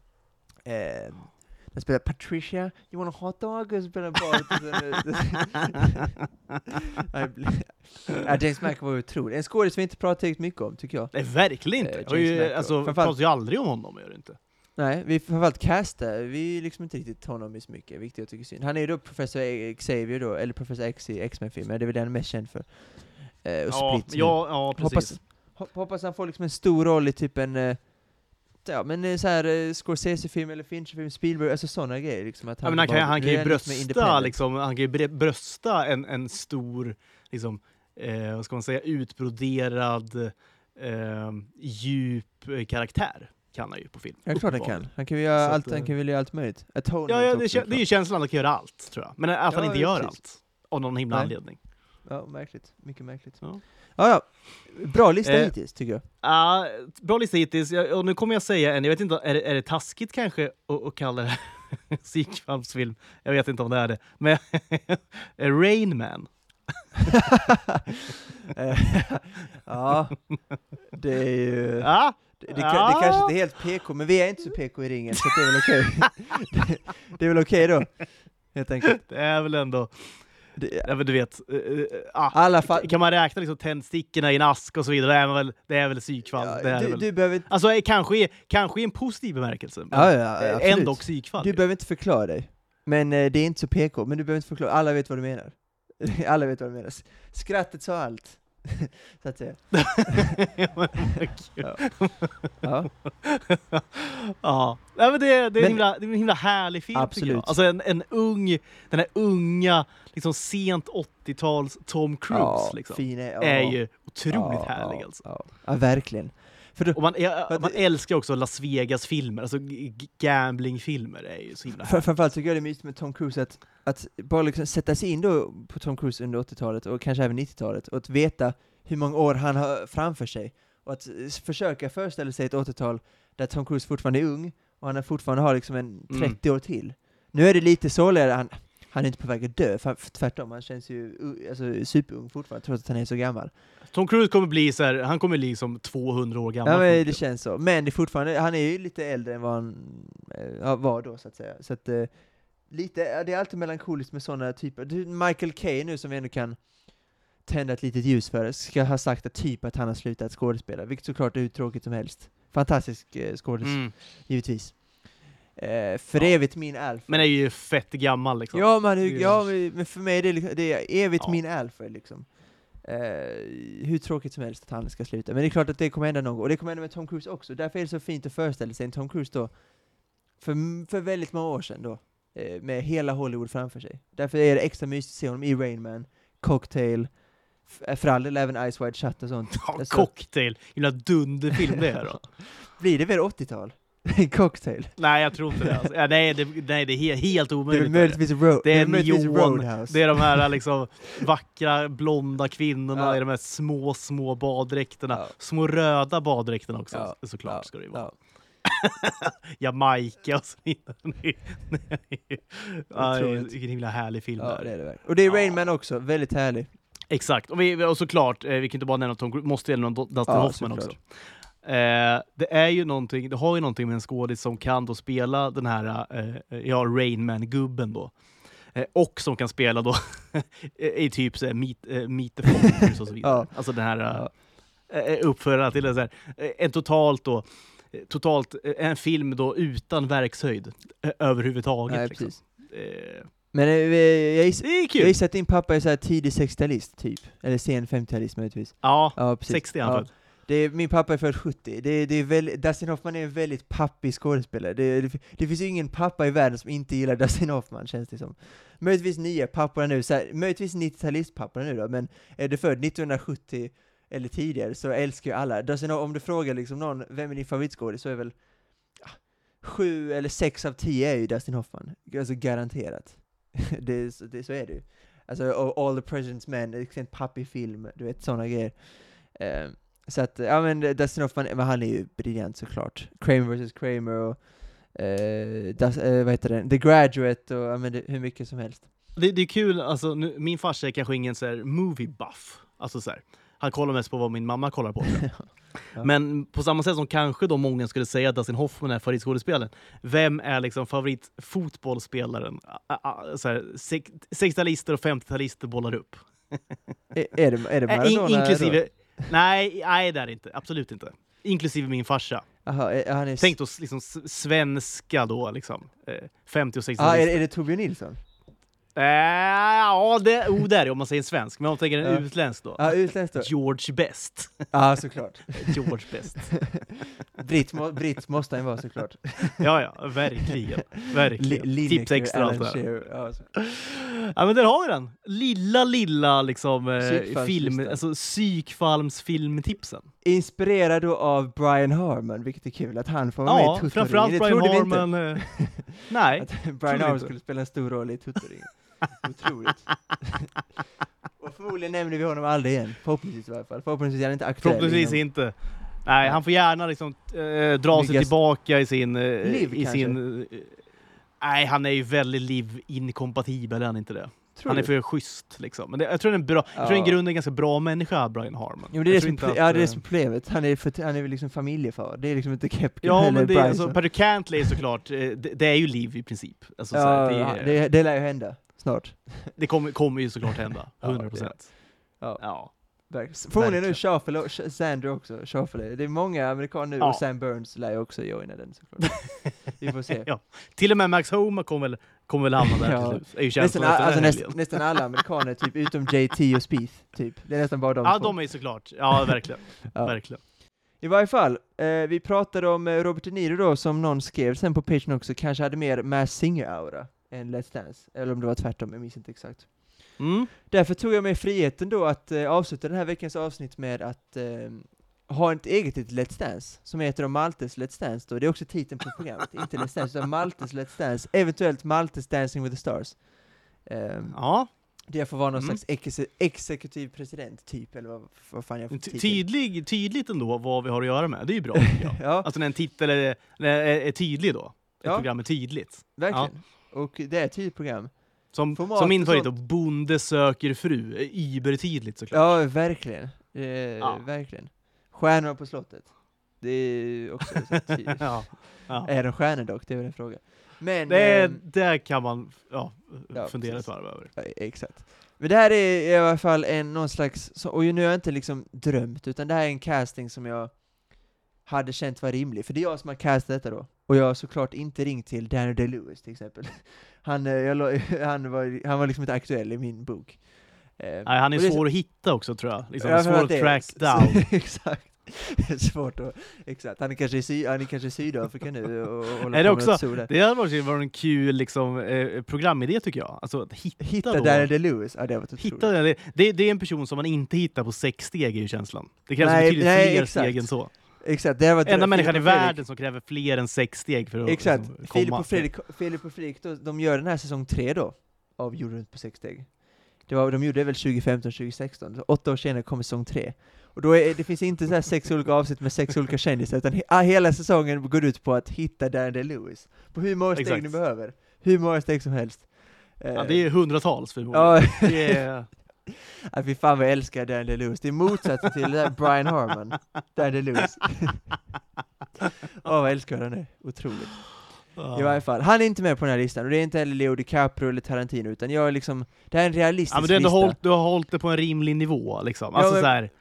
Den spelar Patricia, you want a hot dog? Och spelar bara... ja, James McAvoy var otrolig. En skådis vi inte pratar tillräckligt mycket om, tycker jag. Nej, verkligen inte. Har ju, alltså, Framförallt- pratar ju aldrig om honom, gör det inte. Nej, vi framförallt castar, vi liksom inte riktigt honom i så mycket, vilket jag tycker är synd. Han är ju då Professor Xavier då, eller Professor X i X-Men-filmen, det är väl den han är mest känd för. Eh, och Ja, ja, ja, precis. hoppas, hop- hoppas han får liksom en stor roll i typ en, eh, ja men eh, så här eh, Scorsese-film eller Fincher-film, Spielberg, alltså sådana grejer liksom. Att Ja, men han, kan, han kan ju brösta, liksom, han kan ju brösta en, en stor, liksom, eh, vad ska man säga, utbroderad, eh, djup karaktär. Kan han ju på film. Ja, klart han kan. Han kan ju göra allt, att, han kan väl göra allt möjligt. Atonement Ja, ja det, också, det är ju känslan att han kan göra allt, tror jag. Men att han Ja, inte ja, gör precis. allt. Av någon himla Nej. anledning. Ja, märkligt. Mycket märkligt. Ja. Ja, ja. Bra lista Eh, hittills, tycker jag. Ja, bra lista hittills. Jag, och nu kommer jag säga en, jag vet inte, är det, är det taskigt kanske att, att kalla det psykfallsfilm? Jag vet inte om det är det. Men Rain Man. Eh, ja, det är ju... Ja, Det, det, Ja. det kanske inte är helt PK, men vi är inte så PK i ringen, så det är väl okej. det, det är väl okej då, helt enkelt. det är väl ändå, Det, ja, men du vet, alla fall, kan man räkna liksom tändstickorna i en ask och så vidare, det är väl, det är väl psykfall. ja, är du, väl. du behöver. Alltså kanske, kanske i en positiv bemärkelse, men Ja, ja, ändå psykfall. Du ju. behöver inte förklara dig. Men det är inte så PK, men du behöver inte förklara, alla vet vad du menar. alla vet vad du menar. Skrattet sa allt, så att säga. Ja, men. Ja. Ja. ja, Nej, men det, det, är Men- en himla, det är en himla härlig film tycker Absolut. jag. Alltså en, en ung, den här unga, liksom sent 80-tals Tom Cruise ja, liksom, fin är, ja. är ju otroligt ja, härlig alltså. Ja, ja, verkligen. Då, Och man, ja, man älskar också Las Vegas-filmer, alltså gamblingfilmer är ju så himla härligt. framförallt tycker jag det är mysigt med Tom Cruise att, att bara liksom sätta sig in då på Tom Cruise under 80-talet och kanske även 90-talet och att veta hur många år han har framför sig och att försöka föreställa sig ett 80-tal där Tom Cruise fortfarande är ung och han fortfarande har liksom en 30 år till. Nu är det lite sorgligare, han, han är inte på väg att dö, för, tvärtom, han känns ju alltså, superung fortfarande trots att han är så gammal. Tom Cruise kommer bli så här, han kommer bli som 200 år gammal. Ja men det känns så. Men det är fortfarande, han är ju lite äldre än vad han eh, var då så att säga. Så att, eh, lite, det är alltid melankoliskt med sådana typer. Michael Caine nu som vi ändå kan tända ett litet ljus för, ska ha sagt att typ att han har slutat skådespela, vilket såklart är hur tråkigt som helst. Fantastisk eh, skådis, Mm. givetvis. Eh, för Ja. evigt min Alfred. Men är ju fett gammal liksom. Ja, är hur, ja men- men för mig är det, liksom, det är evigt Ja. min Alfred liksom. Eh, hur tråkigt som helst att han ska sluta, men det är klart att det kommer hända någon gång, och det kommer hända med Tom Cruise också, därför är det så fint att föreställa sig en Tom Cruise då, för, för väldigt många år sedan då, med hela Hollywood framför sig. Därför är det extra mysigt att se honom i Rain Man, Cocktail, f- för all del även Ice Wide Shut och sånt. Ja, Alltså- cocktail, himla dunderfilm det är då. Blir det väl 80-tal? Cocktail? nej, jag tror inte det. Alltså. Ja, nej, det, nej, det är he helt Det är omöjligt. möjligtvis, Det är möjligtvis neon, Roadhouse? Det är de här liksom, vackra blonda kvinnorna Ja. i de här små, små baddräkterna. Ja. Små röda baddräkterna också, Ja. såklart ska det ju vara. Ja. Jamaica och så vidare. Ja, vilken himla härlig film Ja, det det är. det. Och det är Ja. Rain Man också, väldigt härlig. Exakt, och, vi, och såklart, eh, vi kan inte bara nämna Tom Cruise, måste nämna Dustin Ja, Hoffman också. Eh, det är ju någonting, det har ju någonting med en skådis som kan då spela den här, eh, ja, Rain Man-gubben då. Eh, och som kan spela då i typ såhär Meet, eh, meet the Fockers och så vidare. Ja. Alltså den här Ja. eh, uppföraren till en, så här, eh, en totalt då, eh, totalt, eh, en film då utan verkshöjd eh, överhuvudtaget. Nej, liksom. Eh, Men eh, jag är jag gissar att din pappa är så här tidig 60-talist, typ. Eller sen 50-talist möjligtvis. Ja, Ja, precis. 60 är han ja. född. Det är, min pappa är född 70. Det är, det är väl, Dustin Hoffman är en väldigt pappig skådespelare. Det, det, det finns ju ingen pappa i världen som inte gillar Dustin Hoffman, känns det som. Möjligtvis nya papporna nu, så här, möjligtvis 90-talistpapporna nu då, men är du född 1970 eller tidigare så älskar ju alla. Dustin, om du frågar liksom någon, vem är din favoritskådis, så är väl, ja, sju eller sex av tio är ju Dustin Hoffman. Alltså garanterat. det, så- det, så är det ju. Alltså All the President's Men, en pappig film, du vet sådana grejer. Eh, så att, ja men Dustin Hoffman, men han är ju briljant såklart. Kramer vs Kramer och eh, Das, eh, vad heter den? The Graduate och ja, men det, hur mycket som helst. Det, det är kul, alltså, nu, min farsa är kanske ingen så här movie buff. Alltså, så här, han kollar mest på vad min mamma kollar på. Ja. Men på samma sätt som kanske då många skulle säga att Dustin Hoffman är favoritskådespelaren, vem är liksom favoritfotbollsspelaren? Så här, sex- 60-talister och 50-talister bollar upp. Är, är det, är det Eh, In, Maradona inklusive... Nej, nej, det är det inte. Absolut inte. Inklusive min farsa. Aha, är, Tänk då liksom svenska då, liksom. Eh, 50 och 60 ah, är, är det Torbjörn Nilsson? Eh, ja, det, oh, det är det om man säger svensk. Men om man tänker en Ja. utländsk då. Ja, utländskt då? George Best. Ja, såklart. George Best. Britt, må, Britt måste han vara såklart. Ja, ja, verkligen. verkligen. Li- Tips extra allt. Shearer, ja. Ja, men där har vi den. Lilla, lilla liksom eh, film, alltså psykfalmsfilmtipsen. Inspirerad då av Brian Harmon, vilket är kul att han får vara med Ja, i Tuttoringen. framförallt Det Brian. Harmon. eh, nej, Att Brian Harmon skulle spela en stor roll i Tuttoringen. Otroligt. Och förmodligen nämner vi honom aldrig igen. Förhoppningsvis i alla fall. Förhoppningsvis är han inte aktuell. förhoppningsvis inom- inte. Nej, han får gärna liksom eh, dra sig Byggas- tillbaka i sin... Eh, Liv, i kanske? sin eh, nej, han är ju väldigt liv-inkompatibel, är han inte det? Tror han är för schysst liksom. Men det, jag tror han är en jag tror grunden är en ganska bra människa, Brian Harmon. Jo, det är det som, inte ja, att, det är det som problemet. Han är, för, han är liksom familjefar. Det är liksom inte Kepke Ja, eller men det, är- Bryson. alltså, Patrick Cantley såklart, det, det är ju liv i princip. Alltså, så ja, här, det, det, är- det, det lär ju hända snart. det kommer, kommer ju såklart hända, Ja, 100 procent. Ja. Ja. Verkligen. Förmodligen nu. Shuffle och Sander också. Shuffle. Det är många amerikaner nu Ja. och Sam Burns lär ju också joina den såklart. Vi får se. Ja. Till och med Max Homa kommer väl, kommer väl hamna där Ja. till slut. Är Nästan, alltså näst, nästan alla amerikaner, typ utom JT och Spieth, typ. Det är nästan bara de Ja, två. de är såklart. Ja, verkligen. Ja. verkligen. I varje fall, eh, vi pratade om eh, Robert De Niro då, som någon skrev sen på Patreon också, kanske hade mer Mass Singer-aura än Let's Dance. Eller om det var tvärtom, jag minns inte exakt. Mm. Därför tog jag mig friheten då att eh, avsluta den här veckans avsnitt med att eh, ha ett eget litet Let's Dance, som heter då Maltes Let's Dance då. Det är också titeln på programmet, inte Let's Dance, utan Maltes Let's Dance, eventuellt Maltes Dancing with the Stars. Ehm, Ja, Det får vara någon Mm. slags exe- exekutiv president, typ, eller vad, vad fan jag får tydlig, tydligt ändå vad vi har att göra med. Det är ju bra, jag. Ja, Alltså när en titel är, är, är tydlig då. Ett Ja. program är tydligt. verkligen. Och det är ett tydligt program. Som, Format som min favorit då. Bonde söker fru. är Übertydligt såklart. Ja, verkligen. Eh, Ja. Verkligen. Stjärnor på slottet. Det är också tydligt. Ja. Ja. Är de stjärnor dock? Det är väl en fråga. Men, Det, ehm, där kan man ja, Ja, fundera ett varv över. Ja, Exakt. Men det här är i alla fall en, någon slags, och nu har jag inte liksom drömt, utan det här är en casting som jag hade känt var rimlig, för det är jag som har castat detta då. Och jag har såklart inte ringt till Daniel Day-Lewis till exempel. Han, eh, jag, han, var, han var liksom inte aktuell i min bok. Eh, Nej, han är svår att hitta också tror jag. Liksom, Ja, för svår att det är- track så- down. exakt. Svårt att, exakt. Han är kanske i, Sy, han är kanske i Sydafrika nu och, och håller Är det på med också- något sol där. Det hade varit en kul liksom, eh, programidé tycker jag. Alltså att hitta, Hitta då, Daniel Day-Lewis, ja det har hitta det, det, det är en person som man inte hittar på sex steg är ju känslan. Det krävs Nej, betydligt nej, fler exakt. steg än så. Exakt, det varit Enda människan i världen som kräver fler än sex steg för att Exakt, liksom, Filip komma. och Fredrik, Filip och Fredrik då, de gör den här säsong tre då, av Jorden runt på sex steg. Det var, de gjorde det väl 2015, 2016, så åtta år senare kom säsong tre. Och då är, det finns inte så sex olika avsnitt med sex olika kändisar, utan he, ah, hela säsongen går ut på att hitta Daniel Day-Lewis. På hur många steg ni behöver. Hur många steg som helst. Ja, det är hundratals förmodligen. Ja, Det är, ah, fy fan vad jag älskar Daniel Day-Lewis. Det är motsatsen till där Brian Harmon. Daniel Day-Lewis. Åh, vad jag älskar han är. Otroligt. I varje fall, han är inte med på den här listan, och det är inte heller Leo DiCaprio eller Tarantino, utan jag är liksom, det här är en realistisk ja, men du lista. hållit, du har hållit det på en rimlig nivå liksom. Ja, Alltså men- såhär, lite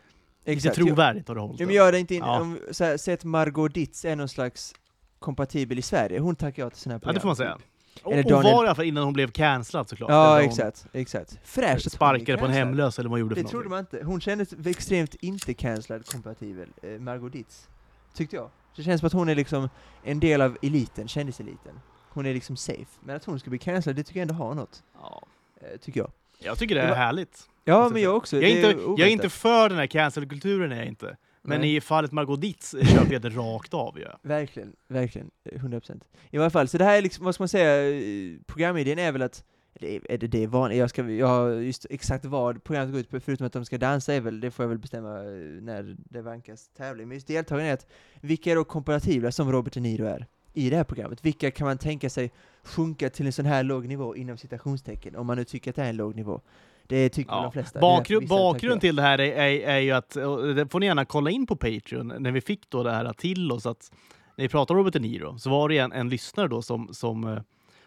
Exakt. Trovärdigt har du hållit ja, men gör det inte in, Ja. om, så här, säg att Margot Ditz är någon slags kompatibel i Sverige, hon tackar jag till sådana här Ja, program. det får man säga. Och, Eller och Daniel- var i alla fall innan hon blev cancellad såklart. Ja, exakt, exakt. Fräscht Sparkade på en hemlös eller vad hon gjorde Det för trodde man inte. Hon kändes extremt inte cancellad kompatibel, eh, Margot Ditz. Tyckte jag. Det känns som att hon är liksom en del av eliten, kändiseliten. Hon är liksom safe. Men att hon ska bli cancellad, det tycker jag ändå har något. Ja. Eh, tycker jag. Jag tycker det Det är var- härligt. Ja, men jag också. Jag är, Det inte, jag är inte för den här cancel-kulturen, är jag inte. Men Nej. i fallet Margot Ditz köper jag det rakt av ju. Verkligen, verkligen. eh, 100%. I varje fall, så det här är liksom, vad ska man säga, eh, programidén är väl att det är, det, det är vanligt, jag, ska, jag har just exakt vad programmet går ut på, förutom att de ska dansa är väl, det får jag väl bestämma eh, när det vankas tävling. Men just deltagarna är att, vilka är då kompatibla som Robert De Niro är i det här programmet? Vilka kan man tänka sig sjunka till en sån här låg nivå inom citationstecken, om man nu tycker att det är en låg nivå? Det tycker Ja. de flesta. Bakgrund, bakgrund till det här är, är, är ju att, det får ni gärna kolla in på Patreon, när vi fick då det här till oss att när vi pratade om Robert De Niro så var det en, en lyssnare då som, som, eh,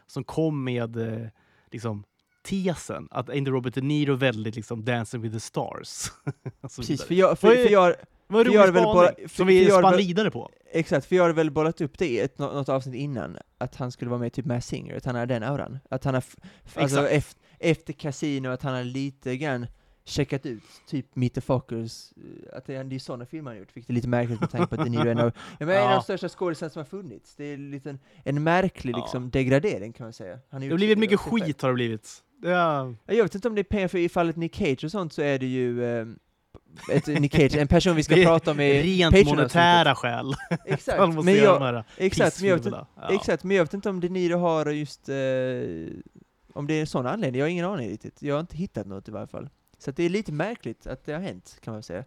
som kom med eh, liksom tesen att är inte Robert De Niro väldigt liksom Dancing with the stars? Precis, för jag, för, för jag, Vad rolig spaning, bara- för- som vi spann väl- vidare på. Exakt, för jag hade väl bollat upp det i ett, nå- något avsnitt innan, att han skulle vara med typ Mass Singer, att han har den auran. Att han har, alltså efter, efter Casino, att han har lite grann checkat ut, typ Meet the Fockers, eh, att det är, det är sådana filmer han gjort, vilket är lite märkligt med tanke på att De Niro är en av, jag menar, en av Ja. de största skådespelarna som har funnits. Det är en liten, en märklig Ja. liksom degradering kan man säga. Han Det har blivit mycket skit har det blivit. Ja, Jag vet inte om det är pengar, för i fallet Nick Cage och sånt så är det ju eh, ett Nick Cage, en person vi ska prata om i rent Patreon-avsnittet. monetära skäl. Exakt, men jag, exakt, men jag vet inte. Ja. Exakt, men jag vet inte om De Niro har just, eh, om det är en sån anledning, jag har ingen aning riktigt. Jag har inte hittat något i varje fall. Så det är lite märkligt att det har hänt, kan man säga.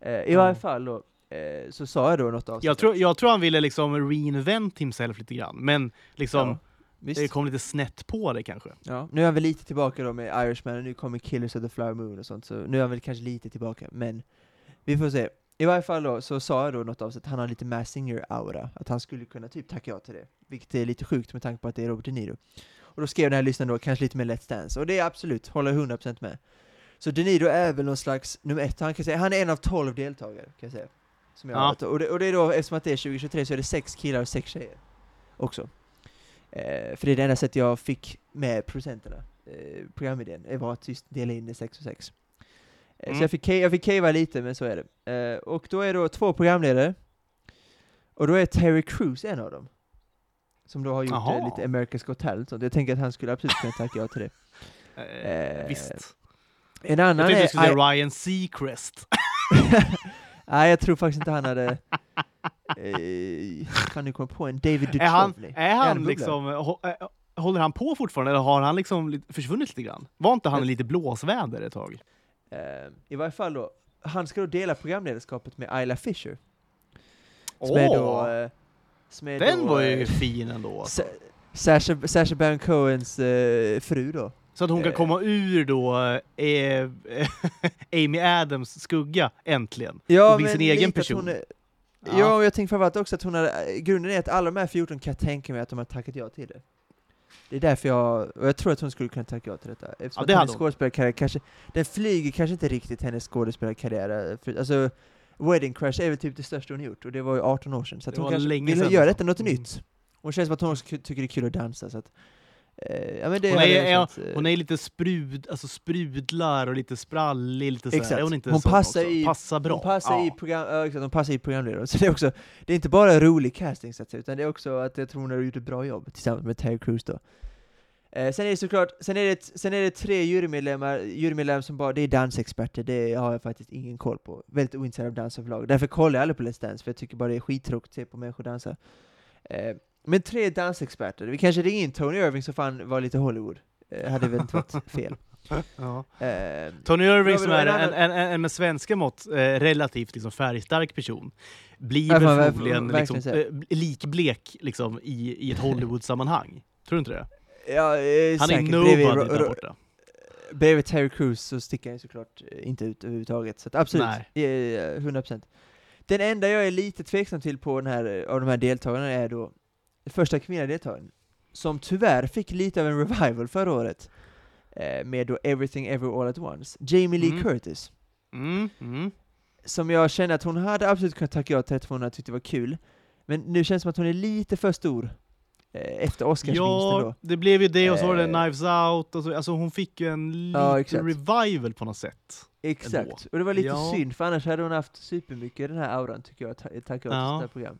Eh, I Ja. varje fall då, eh, så sa jag då något avsnitt. Jag tror, jag tror han ville liksom reinvent himself lite grann, men liksom ja, visst. det kom lite snett på det kanske. Ja, nu är han väl lite tillbaka då med Irishman, och nu kommer Killers of the Flower Moon och sånt, så nu är han väl kanske lite tillbaka, men vi får se. I varje fall då, så sa jag då något avsnitt att han har lite Mass Singer-aura, att han skulle kunna typ tacka ja till det, vilket är lite sjukt med tanke på att det är Robert De Niro. Och då skrev den här lyssnaren då, kanske lite mer Let's Dance, och det är absolut, håller jag 100% med. Så De Niro är väl någon slags nummer ett, han kan säga, han är en av 12 deltagare, kan jag säga. Som jag Ja. vet. Och, det, och det är då, eftersom att det är 2023 så är det sex killar och sex tjejer. Också. Eh, för det är det enda sättet jag fick med producenterna, eh, programidén, det var att just dela in det 6 och 6. Eh, Mm. Så jag fick, jag fick cavea lite, men så är det. Eh, och då är det då två programledare, och då är Terry Crews en av dem. Som då har gjort eh, lite America's Got Talent, jag tänker att han skulle absolut kunna tacka ja till det. Eh, visst. En Jag annan tänkte är... du skulle säga Ryan Seacrest. Nej, jag tror faktiskt inte han hade... Eh, kan du komma på en David Är han, Duchovny? är han liksom, eh, håller han på fortfarande eller har han liksom försvunnit lite grann? Var inte han lite blåsväder ett tag? Eh, I varje fall då, han ska då dela programledarskapet med Ayla Fisher. Som är då... Som den då, var ju fin ändå. Sa- Sasha, Sasha Baron Cohens eh, fru då. Så att hon kan komma ur då eh, Amy Adams skugga, äntligen. Ja, Och bli sin egen person. Hon är, ja. och jag tänker framförallt också att hon har, eh, grunden är att alla de här 14 kan jag tänka mig att de har tackat ja till det. Det är därför jag, och jag tror att hon skulle kunna tacka ja till detta. Eftersom Ja, det hennes hade skådespelarkarriär kanske, den flyger kanske inte riktigt hennes skådespelarkarriär. För, alltså, Wedding Crash är väl typ det största hon gjort, och det var ju 18 år sedan. Så hon kanske vill göra detta något Mm. nytt. Hon känns som att hon också tycker det är kul att dansa, så att, eh, ja, men det Hon är- känt, eh, Hon är lite sprud, alltså sprudlar och lite sprallig, lite sådär. Exakt. Är hon inte Hon passar också? i- Passar bra. Hon passar, ja. i program, ja, exakt, hon passar i programledare. Så det är också, det är inte bara rolig casting så att säga, utan det är också att jag tror hon har gjort ett bra jobb tillsammans med Terry Crews då. Eh, sen är det såklart, sen är det, sen är det tre jurymedlemmar, jurymedlemmar som bara, det är dansexperter, det har jag faktiskt ingen koll på. Väldigt ointresserad av dans överlag. Därför kollar jag aldrig på Let's Dance, för jag tycker bara det är skittråkigt att se på människor dansa. Eh, men tre dansexperter, vi kanske ringer in Tony Irving så fan var lite Hollywood. Eh, hade väl inte varit fel. Ja. Eh, Tony Irving som är en en, en, med svenska mått eh, relativt liksom färgstark person blir Ja, väl förmodligen liksom, eh, likblek liksom, i, i ett Hollywood-sammanhang. Tror du inte det? ja, eh, Han är säkert. Bredvid nobody där borta. Bredvid Terry Crews så sticker han såklart inte ut överhuvudtaget, så att absolut, Nej. eh, 100%. Den enda jag är lite tveksam till på den här, av de här deltagarna är då första kvinnliga deltagaren, som tyvärr fick lite av en revival förra året, eh, med då Everything Ever All At Once, Jamie Lee Mm. Curtis, Mm, mm. som jag känner att hon hade absolut kunnat tacka ja till för hon hade tyckt det var kul, men nu känns det som att hon är lite för stor eh, efter Oscarsvinsten då. Ja, det blev ju det och så var det Eh. Knives Out, och så, alltså hon fick ju en Ja, exakt. revival på något sätt. Exakt, och det var lite Ja. synd, för annars hade hon haft supermycket den här auran tycker jag, ta- tack vare Ja. sånt här program.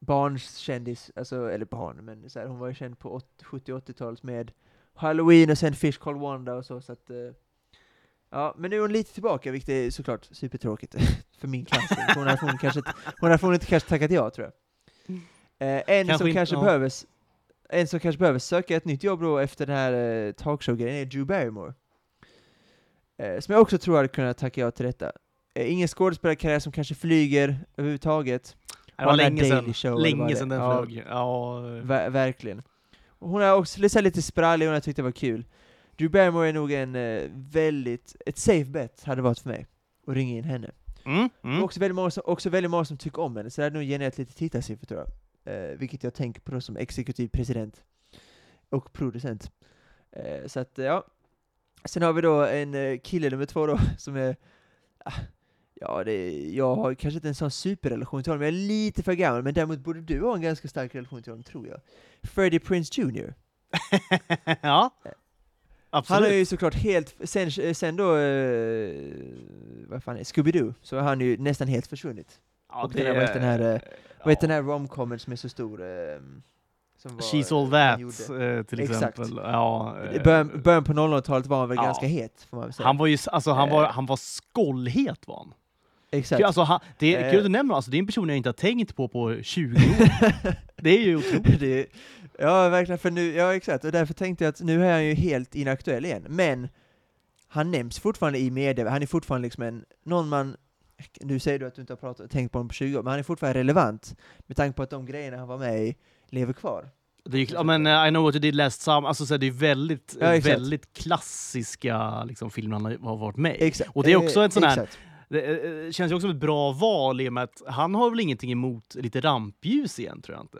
Barnskändis, alltså, eller barn, men så här, hon var ju känd på åt- 70-80-talet med Halloween och sen Fish Called Wanda och så, så att... eh, Ja, men nu är hon lite tillbaka, vilket är såklart supertråkigt för min casting. Hon har förmodligen kanske, hon har inte kanske tackat ja, tror jag. Eh, en Kanske som inte, kanske ja. behöver en som kanske behöver söka ett nytt jobb då efter den här eh, talkshow-grejen är Drew Barrymore. Eh, som jag också tror hade kunnat tacka ja till detta. Eh, ingen skådespelarkarriär som kanske flyger överhuvudtaget. Det var länge sedan, Show, länge sedan den ja. flög. Ja, Ver verkligen. Hon är också lite, så lite sprallig och jag tyckte det var kul. Drew Barrymore är nog en eh, väldigt, ett safe bet hade varit för mig. Att ringa in henne. mm, mm. också, väldigt många som, också väldigt många som tycker om henne, så det hade nog genererat lite tittarsiffror tror jag. Eh, vilket jag tänker på då som exekutiv president. Och producent. Eh, så att, ja. Sen har vi då en eh, kille nummer två då, som är... ah, Ja, det jag har kanske inte en sån superrelation till honom, jag är lite för gammal, men däremot borde du ha en ganska stark relation till honom, tror jag. Freddie Prince Jr. ja, Han absolut. är ju såklart helt, sen, sen då, eh, vad fan är det, Scooby-Doo, så har han ju nästan helt försvunnit. ja, och den här- vad heter den här, eh, ja. Vad heter den här romcomen som är så stor? Eh, som var, She's all eh, han that, eh, till Exakt. exempel. Ja, eh, början, början på 00-talet var han väl Ja. ganska het, får man väl säga. han var ju, alltså han var, Eh. han var skållhet var han. Exakt. Alltså, han det är Eh. kul att du nämner, alltså, det är en person jag inte har tänkt på på 20 år. det är ju otroligt. det, ja, verkligen, för nu, ja exakt, och därför tänkte jag att nu är han ju helt inaktuell igen, men han nämns fortfarande i media, han är fortfarande liksom en, någon man, nu säger du att du inte har pratat, tänkt på honom på 20 år, men han är fortfarande relevant, med tanke på att de grejerna han var med i lever kvar. Det är, ja, men eh, I know what you did last summer, alltså, så här, det är väldigt, Ja, väldigt klassiska liksom, filmer han har- varit med i. Och det är också Eh, en sån här- exakt. Det eh, känns ju också som ett bra val i och med att han har väl ingenting emot lite rampljus igen, tror jag inte.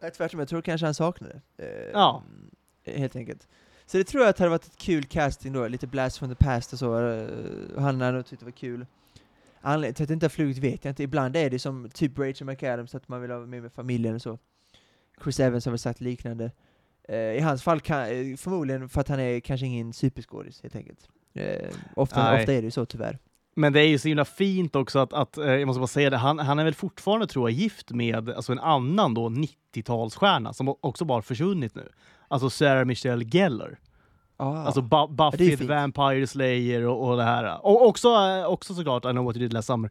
Nej, tvärtom, jag tror kanske han saknade det. Eh, Ja. Helt enkelt. Så det tror jag att hade varit ett kul casting då, lite blast from the past och så. eh, och Han hade nog tyckt det var kul. Anledningen till att det inte har flugit vet jag inte. Ibland är det som typ Rachel McAdams, att man vill ha med med familjen och så. Chris Evans har väl sagt liknande. Eh, I hans fall kan, eh, förmodligen för att han är kanske ingen superskådis helt enkelt. Eh, ofta, ofta är det ju så tyvärr. Men det är ju så himla fint också att, att eh, jag måste bara säga det, han, han är väl fortfarande tror jag gift med alltså en annan då 90-talsstjärna som också bara försvunnit nu. Alltså Sarah Michelle Gellar. Ah. Alltså Bu- Buffy. Vampire Slayer och, och det här. Och också, eh, också såklart I know what you did last summer.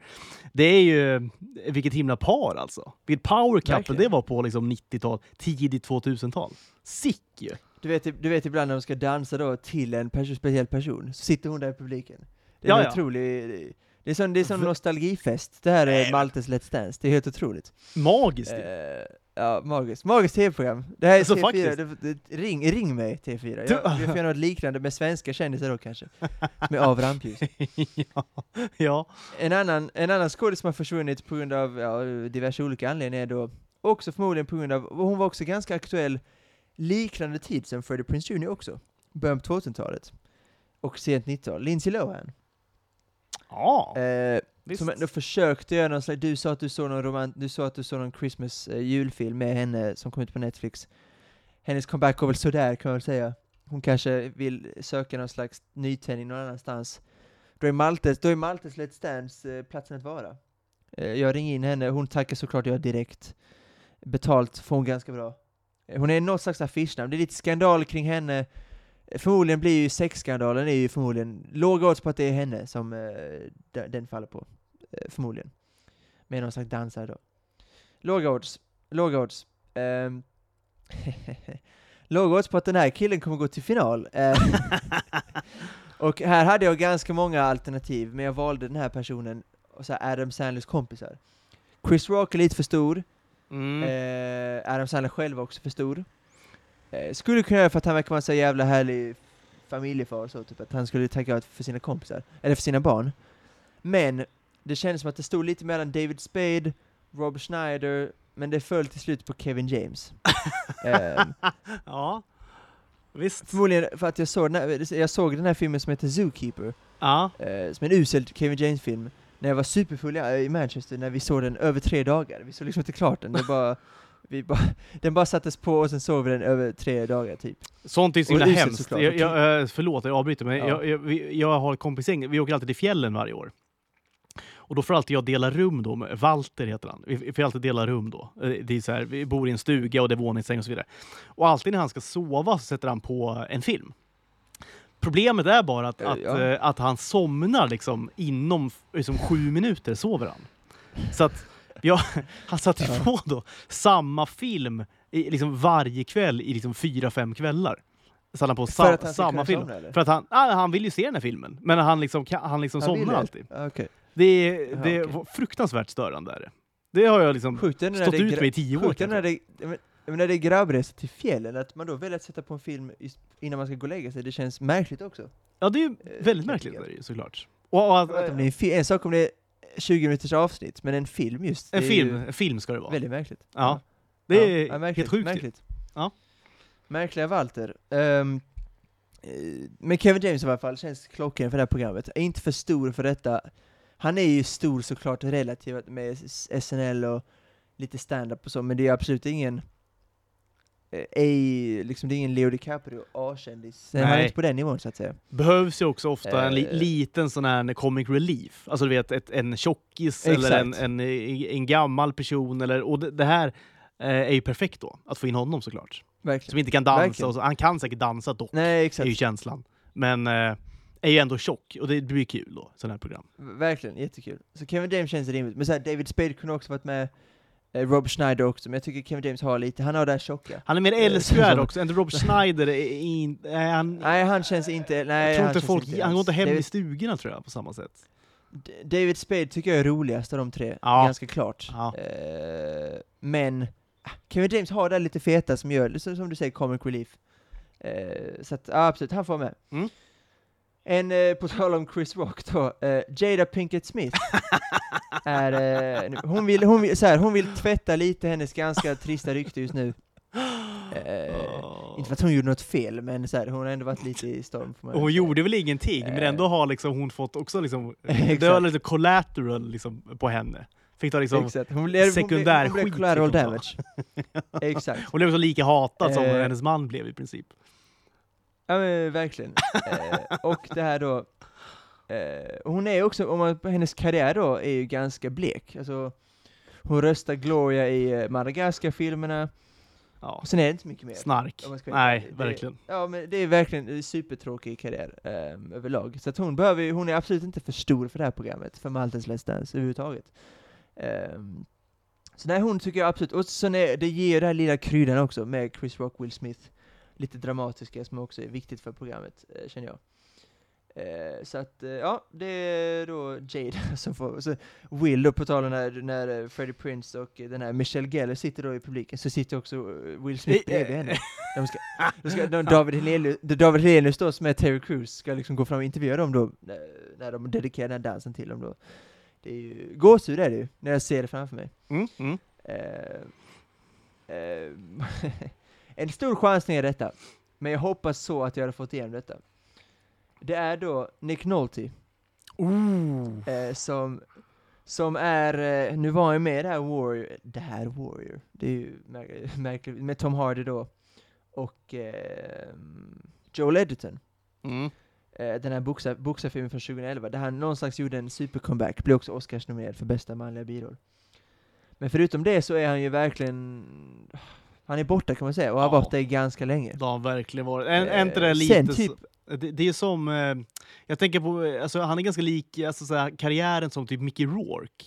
Det är ju, vilket himla par alltså. Vilket power couple det var på liksom 90-tal, tidigt 2000-tal. Sick ju! Du vet, du vet ibland när de ska dansa då till en person, speciell person, så sitter hon där i publiken. Det är Ja, en ja. otrolig, det är sån, det är V- nostalgifest, det här är Nej, Maltes Let's Dance, det är helt otroligt. Magiskt ju. Eh, ja, magiskt. Magiskt tv-program. Det här är Alltså, TV4, faktiskt. det, det, ring, ring mig TV4. Du- Jag, vi får göra något liknande med svenska kändisar då kanske. Med av rampljus. ja. ja. En annan, en annan skådis som har försvunnit på grund av ja, diverse olika anledningar är då också förmodligen på grund av, och hon var också ganska aktuell liknande tid som Freddie Prinze Jr också. Början på 2000-talet. Och sent 90-tal. Lindsay Lohan. Ja, Eh, visst. som ändå försökte göra någon slags, du sa att du såg någon romant, du sa att du såg någon Christmas eh, julfilm med henne som kom ut på Netflix. Hennes comeback går väl sådär kan man väl säga. Hon kanske vill söka någon slags nytändning någon annanstans. Då är Maltes, då är Maltes Let's Dance eh, platsen att vara. Eh, jag ringer in henne, hon tackar såklart jag direkt. Betalt får hon ganska bra. Eh, Hon är något slags affischnamn, det är lite skandal kring henne. Eh, Förmodligen blir ju sexskandalen är ju förmodligen låga odds på att det är henne som eh, de- den faller på. Eh, förmodligen. Med någon slags dansare då. Låga odds. Låga odds. Ehm, låga odds på att den här killen kommer gå till final. Eh, och här hade jag ganska många alternativ, men jag valde den här personen, och så Adam Sandlers kompisar. Chris Rock är lite för stor, Mm. eh, Adam Sandler själv var också för stor. Eh, skulle kunna göra för att han verkar vara en så jävla härlig familjefar, så typ att han skulle tacka för sina kompisar, eller för sina barn. Men det kändes som att det stod lite mellan David Spade, Rob Schneider, men det föll till slut på Kevin James. Ehm, ja, visst. förmodligen för att jag såg, den här, jag såg den här filmen som heter Zookeeper, Ja. eh, som är en usel Kevin James-film, när jag var superfull i, i Manchester, när vi såg den över tre dagar. Vi såg liksom inte klart den, det bara, vi bara, den bara sattes på och sen såg vi den över tre dagar typ. Sånt är så himla hemskt. såklart. Jag, jag, eh, förlåt, jag avbryter, men Ja. jag, jag, jag har kompisgäng, vi åker alltid till fjällen varje år. Och då får alltid jag dela rum då med Walter heter han. Vi får alltid dela rum då. Eh, Det är så här, vi bor i en stuga och det är våningssäng och så vidare. Och alltid när han ska sova så sätter han på en film. Problemet är bara att, Eh, att, ja. att han somnar liksom inom liksom, sju minuter sover han. Så att ja, han satte Ja. på då samma film i, liksom varje kväll i liksom fyra, fem kvällar. Satte han på För sa, att han ska samma film. somna? För att han, ah, han vill ju se den här filmen, men han liksom, han liksom Han somnar alltid. Okej. Det är, Jaha, det okej. fruktansvärt störande. Är det. det har jag liksom stått ut med i tio år. När det, men- när det är grabbresa till fjällen, att man då väljer att sätta på en film innan man ska gå och lägga sig, det känns märkligt också. Ja, det är ju Eh, väldigt märkligt är det såklart. Och, och att, en, sak om det är 20 minuters avsnitt, men en film just, en film, en film ska det vara. väldigt märkligt. Ja. Det är Ja, märkligt, helt sjukt ju. märkligt. Ja. Märkliga Walter. Ehm, eh, men Kevin James i alla fall känns klockren för det här programmet. Är inte för stor för detta. Han är ju stor såklart relativt med SNL och lite stand-up och så, men det är absolut ingen ej, liksom det är ingen Leo DiCaprio A-kändis. Han är inte på den nivån så att säga. behövs ju också ofta en li Eh. liten sån här comic relief. Alltså du vet, ett, en tjockis eller en, Exakt. en, en gammal person. Eller, och det, det här eh, är ju perfekt då, att få in honom såklart. Verkligen. Som inte kan dansa. Så, han kan säkert dansa dock, Nej, är ju exakt. känslan. Men eh, är ju ändå tjock, och det blir kul då, sådana här program. Verkligen, jättekul. Så Kevin James känns rimligt. Men så här, David Spade kunde också varit med, eh, Rob Schneider också, men jag tycker Kevin James har lite, han har det här tjocka. Han är mer Eh, älskvärd också, än Rob Schneider är in, är han, Nej, han känns inte, nej, jag tror han inte folk, inte han går inte hem i David, stugorna tror jag på samma sätt. David Spade tycker jag är roligast av de tre, Ja. ganska klart. Ja. Eh, men ah, Kevin James har det där lite feta som gör, som, du säger, comic relief. Eh, så att, ja, absolut, han får vara med. Mm. En, eh, på tal om Chris Rock då, eh, Jada Pinkett Smith är, eh, hon, vill, hon, vill, så här, hon vill tvätta lite hennes ganska trista rykte just nu. Eh, Åh. Inte för att hon gjorde något fel, men så här, hon har ändå varit lite i storm. får man Och hon säga. gjorde väl ingenting, men Eh. ändå har liksom hon fått också liksom, det var lite collateral liksom på henne. Fick ta liksom, Exakt. Hon blev, sekundär hon blev, hon blev skit collateral ta. damage. Exakt. hon blev så lika hatad som Eh. hennes man blev i princip. Ja men verkligen. eh, och det här då, eh, hon är också, om man, hennes karriär då är ju ganska blek. Alltså, hon röstar Gloria i eh, Madagaskar-filmerna, Ja. sen är det inte mycket mer. Snark. Om man ska vara Nej, ärlig. Det- verkligen. Ja men det är verkligen en supertråkig karriär eh, överlag. Så att hon behöver ju- hon är absolut inte för stor för det här programmet, för Maltens Let's Dance överhuvudtaget. Ehm, så nej, hon tycker jag absolut, och sen är, det ger den här lilla kryddan också med Chris Rock, Will Smith, lite dramatiska som också är viktigt för programmet, eh, känner jag. Eh, så att, eh, ja, det är då Jade som får, så Will då på tal när, när eh, Freddie Prince och eh, den här Michelle Geller sitter då i publiken, så sitter också eh, Will Smith bredvid henne. De ska, de ska, de, David Hellenius, David Hellenius då som är Terry Crews ska liksom gå fram och intervjua dem då, när, när de dedikerar den här dansen till dem då. Det är ju, gåshud är det ju, när jag ser det framför mig. Mm, mm. Eh, eh, en stor chansning är detta, men jag hoppas så att jag hade fått igenom detta. Det är då Nick Nolte, Ooh. eh, som, som är, eh, nu var han ju med i det här Warrior, det här Warrior, det är ju mär- märkligt, med Tom Hardy då, och eh, Joel Edgerton. Mm. Eh, den här boxar, boxarfilmen från 2011, där han någonstans gjorde en supercomeback, blev också Oscars-nominerad för bästa manliga biroll. Men förutom det så är han ju verkligen, han är borta kan man säga, och har Ja. varit det ganska länge. Det har han verkligen varit. Är, är inte det lite sen typ, det, det är som, eh, jag tänker på, eh, alltså, han är ganska lik alltså, så här, karriären som typ Mickey Rourke.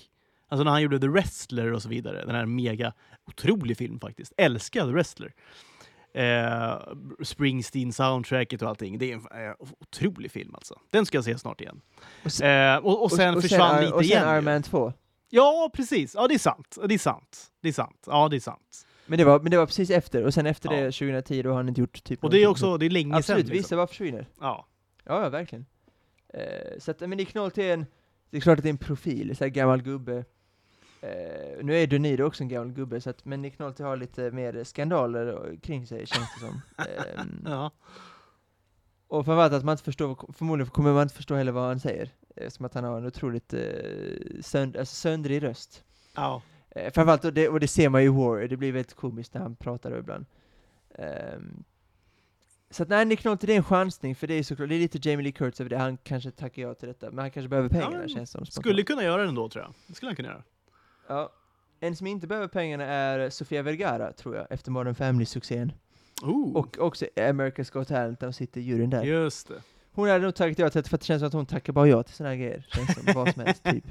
Alltså när han gjorde The Wrestler och så vidare, den här mega, otrolig film faktiskt. Älskar The Wrestler. Eh, Springsteen soundtracket och allting. Det är en eh, otrolig film alltså. Den ska jag se snart igen. Och sen- eh, och, och sen försvann Ar- lite och sen igen. Iron ju. Man 2. Ja, precis. Ja, det är sant. Det är sant. Det är sant. Ja, det är sant. Men det, var, men det var precis efter, och sen efter Ja. det 2010 då har han inte gjort typ Och det är också, det är länge Absolut, sedan. vissa Liksom. bara försvinner. Ja. Ja, ja verkligen. Eh, så att, men Nick Nolte är en, det är klart att det är en profil, så här gammal gubbe. Eh, nu är De Niro också en gammal gubbe, så att, men Nick Nolte har lite mer skandaler kring sig, känns det som. Ehm, ja. och framförallt att man inte förstår, förmodligen kommer man inte förstå heller vad han säger. Eh, som att han har en otroligt eh, sönd, alltså söndrig röst. ja. Eh, framförallt, och det, och det ser man ju i Warrior, det blir väldigt komiskt när han pratar ibland. Ehm, så att nej, Nick Nolte det är en chansning, för det är såklart, det är lite Jamie Lee Curtis över det, han kanske tackar ja till detta, men han kanske behöver pengarna men känns som. spontant. Skulle kunna göra det ändå tror jag. Det skulle han kunna göra. Ja. En som inte behöver pengarna är Sofia Vergara, tror jag, efter Modern Family-succén. Och också America's Got Talent, där sitter juryn där. Just det. Hon hade nog tackat ja till det, för att det känns som att hon tackar bara ja till här grejer. Känns som vad som helst, typ.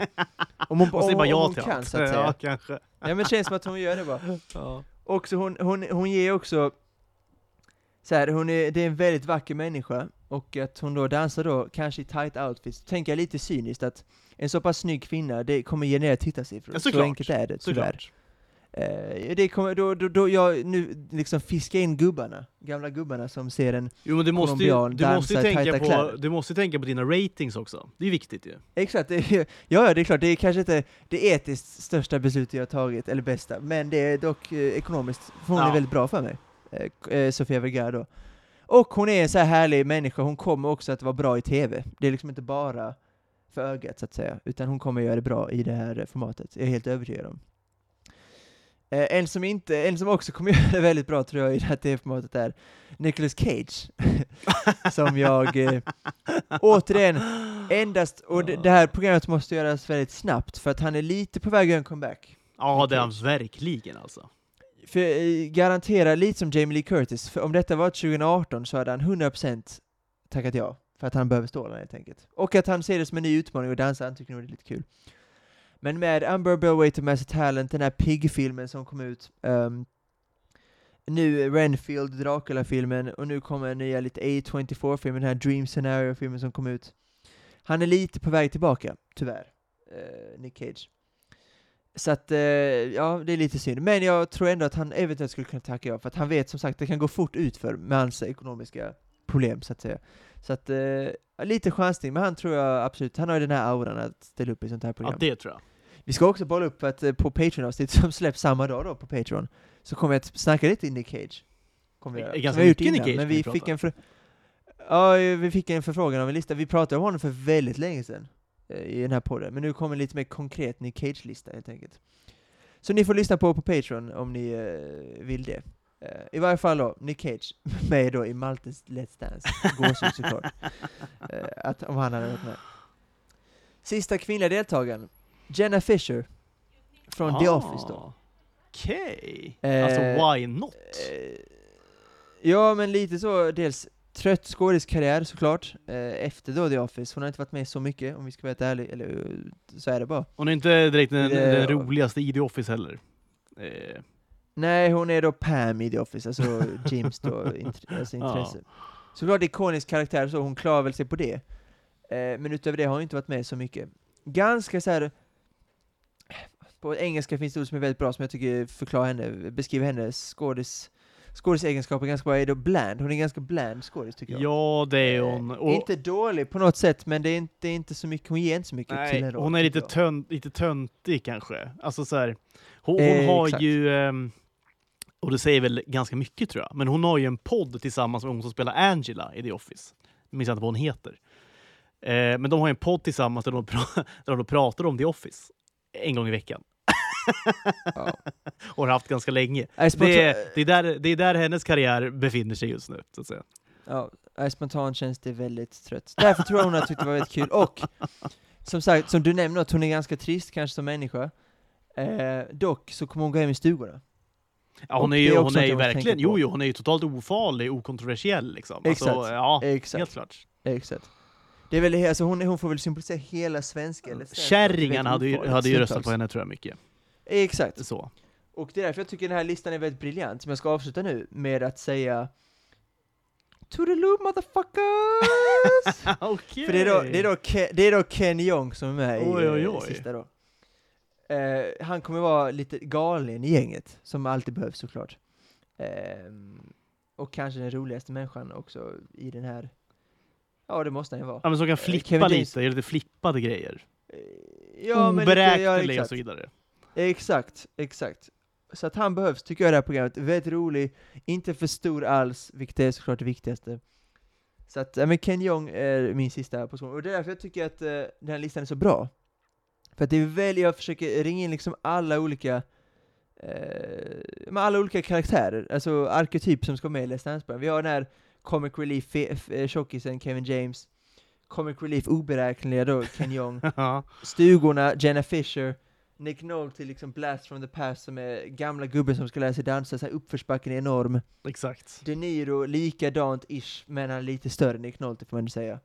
Om hon, Och bara om ja hon till kan, allt. så att säga. Ja, kanske. Ja men det känns som att hon gör det bara. Ja. Också hon, hon, hon ger också, så här, hon är, det är en väldigt vacker människa, och att hon då dansar då, kanske i tight outfits, tänker jag lite cyniskt att en så pass snygg kvinna, det kommer generera tittarsiffror. Ja, så såklart. enkelt är det, tyvärr. Såklart. Eh, det kommer, då, då, då jag nu liksom fiskar in gubbarna, gamla gubbarna som ser en, Jo men du måste ju, du måste ju tänka på, kläder. du måste tänka på dina ratings också. Det är viktigt ju. exakt, det, ja, ja det är klart, det är kanske inte det etiskt största beslutet jag har tagit, eller bästa, men det är dock eh, ekonomiskt, hon Ja. är väldigt bra för mig, eh, eh, Sofia Vergara då. Och hon är en så här härlig människa, hon kommer också att vara bra i TV. Det är liksom inte bara för ögat så att säga, utan hon kommer göra det bra i det här formatet, jag är helt övertygad om. Eh, en, som inte, en som också kommer göra det väldigt bra tror jag i det här TV-formatet är Nicolas Cage. som jag, eh, återigen, endast, och det, det här programmet måste göras väldigt snabbt, för att han är lite på väg att göra en comeback. Ja det är han verkligen alltså. För eh, garantera lite som Jamie Lee Curtis, för om detta var 2018 så hade han 100% tackat ja, för att han behöver stålarna helt enkelt. Och att han ser det som en ny utmaning att dansa, han tycker nog det är lite kul. Men med Amber Bellway to Master Talent, den här Pig-filmen som kom ut, um, nu Renfield, Dracula-filmen, och nu kommer nya lite A24-filmen, den här Dream Scenario-filmen som kom ut. Han är lite på väg tillbaka, tyvärr, uh, Nick Cage. Så att, uh, ja, det är lite synd. Men jag tror ändå att han eventuellt skulle kunna tacka ja, för att han vet som sagt, det kan gå fort utför med hans ekonomiska problem, så att säga. Så att, eh, lite chansning, men han tror jag absolut, han har ju den här auran att ställa upp i sånt här program. Ja det tror jag. Vi ska också bolla upp att eh, på Patreon-avsnitt som släpps samma dag då på Patreon, så kommer jag att snacka lite i Nick Cage. Kommer vi är ganska vi mycket Nick innan, Cage Men vi vi fick en för... Ja, vi fick en förfrågan av en lista. Vi pratade om honom för väldigt länge sedan eh, i den här podden, men nu kommer lite mer konkret Nick Cage-lista helt enkelt. Så ni får lyssna på på Patreon om ni eh, vill det. Eh, I varje fall då, Nick Cage, med då i Maltes Let's Dance. Gåshud såklart. Eh, att, om han hade varit med. Sista kvinnliga deltagaren, Jenna Fisher. Från The Ah, Office då. Okej. Eh, alltså why not? Eh, ja, men lite så, dels trött skådiskarriär såklart, eh, efter då The Office. Hon har inte varit med så mycket, om vi ska vara helt ärliga, eller eh, så är det bara. Hon är inte direkt den, den roligaste i The Office heller. Nej, hon är då Pam i The Office, alltså Jims då, int- alltså Ja. intresse. Såklart ikonisk karaktär, så hon klarar väl sig på det. Eh, men utöver det har hon inte varit med så mycket. Ganska så här. På engelska finns det ord som är väldigt bra, som jag tycker förklarar henne, beskriver hennes skådis, skådisegenskaper ganska bra, är då bland. Hon är ganska bland skådis tycker jag. ja det är hon. Eh, Och, Inte dålig på något sätt, men det är inte, det är inte så mycket, hon ger inte så mycket till nej, en roll. hon är lite, tönt, lite töntig kanske. Alltså så här, hon, hon Eh, har exakt. ju, ehm, och det säger väl ganska mycket tror jag, men hon har ju en podd tillsammans med hon som spelar Angela i The Office. Jag minns inte vad hon heter. Eh, men de har en podd tillsammans där de, pra- där de pratar om The Office en gång i veckan. Ja. och har haft ganska länge. Spontan- Det är, det, är där, det är där hennes karriär befinner sig just nu, så att säga. Ja, spontant känns det väldigt trött. Därför tror jag hon har tyckt det var väldigt kul. Och, som sagt, som du nämnde, att hon är ganska trist kanske som människa. Eh, dock så kommer hon gå hem i stugorna. Ja, hon är ju, hon är ju verkligen, jo, jo, hon är ju totalt ofarlig, okontroversiell liksom. Exakt. Alltså, ja, Exakt, helt klart. exakt. Det är väl, alltså hon, hon får väl symbolisera hela svenska, eller Kärringarna hade ju, hade ju röstat på henne tror jag mycket. Exakt. Så. Och det är därför jag tycker den här listan är väldigt briljant, som jag ska avsluta nu med att säga Toodaloo motherfuckers! Okej. För det är, då, det, är då Ken, det är då Ken Jeong som är med Oj, i oj, eh, oj. sista då. Eh, han kommer vara lite galen i gänget, som alltid behövs såklart. Ehm, och kanske den roligaste människan också i den här... Ja, det måste han ju vara. Ja, men som kan Eh, flippa James- lite, göra lite flippade grejer. Eh, Ja, men lite, ja, Oberäkneliga och så exakt. vidare. exakt, exakt. Så att han behövs, tycker jag, i det här programmet. Väldigt rolig, inte för stor alls, vilket är såklart det viktigaste. Så att, men Ken Jeong är min sista position, och det är därför jag tycker att eh, den här listan är så bra. För att det är väl, jag försöker ringa in liksom alla olika eh, med alla olika karaktärer, alltså arketyp som ska vara med i Let's Dance Vi har den här Comic Relief fe- f- eh, tjockisen Kevin James, Comic Relief oberäkneliga då Ken Jeong, Ja. stugorna Jenna Fisher, Nick Nolte liksom Blast from the Past som är gamla gubben som ska lära sig dansa, så här uppförsbacken är enorm. Exakt. De Niro likadant ish, men han är lite större Nick Nolte får man säga.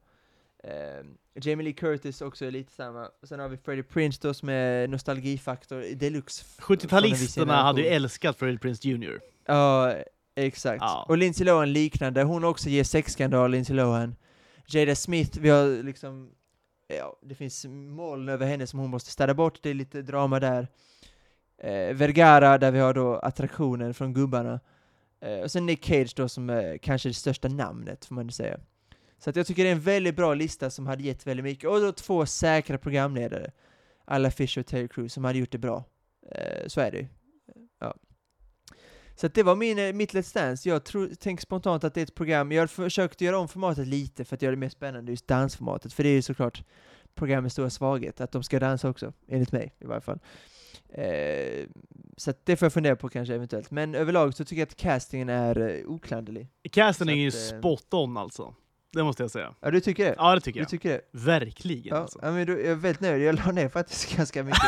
Eh, Jamie Lee Curtis också är lite samma. Och sen har vi Freddie Prince då som är nostalgifaktor deluxe. f- från en viss 70-talisterna hade ju älskat Freddie Prinze Jr. Ja, exakt. Ja. Och Lindsay Lohan liknande, hon också ger sexskandal, Lindsay Lohan. Jada Smith, vi har liksom, ja, det finns moln över henne som hon måste städa bort, det är lite drama där. Eh, Vergara, där vi har då attraktionen från gubbarna. Eh, och sen Nick Cage då som är kanske det största namnet, får man säga. Så att jag tycker det är en väldigt bra lista som hade gett väldigt mycket. Och då två säkra programledare. Alla Fisher och Terry Crews som hade gjort det bra. Eh, så är det ju. Ja. Så det var min, eh, mitt Let's Dance. Jag tror, tänker spontant att det är ett program, jag har försökt göra om formatet lite för att göra det mer spännande, just dansformatet. För det är ju såklart programmets stora svaghet, att de ska dansa också, enligt mig i varje fall. Eh, så det får jag fundera på kanske eventuellt. Men överlag så tycker jag att castingen är eh, oklanderlig. Casten Så är ju eh, spot on alltså. Det måste jag säga. Ja, du tycker det? Ja, det tycker Du jag. tycker det? Verkligen Ja, alltså. ja men då, jag är väldigt nöjd. Jag la ner faktiskt ganska mycket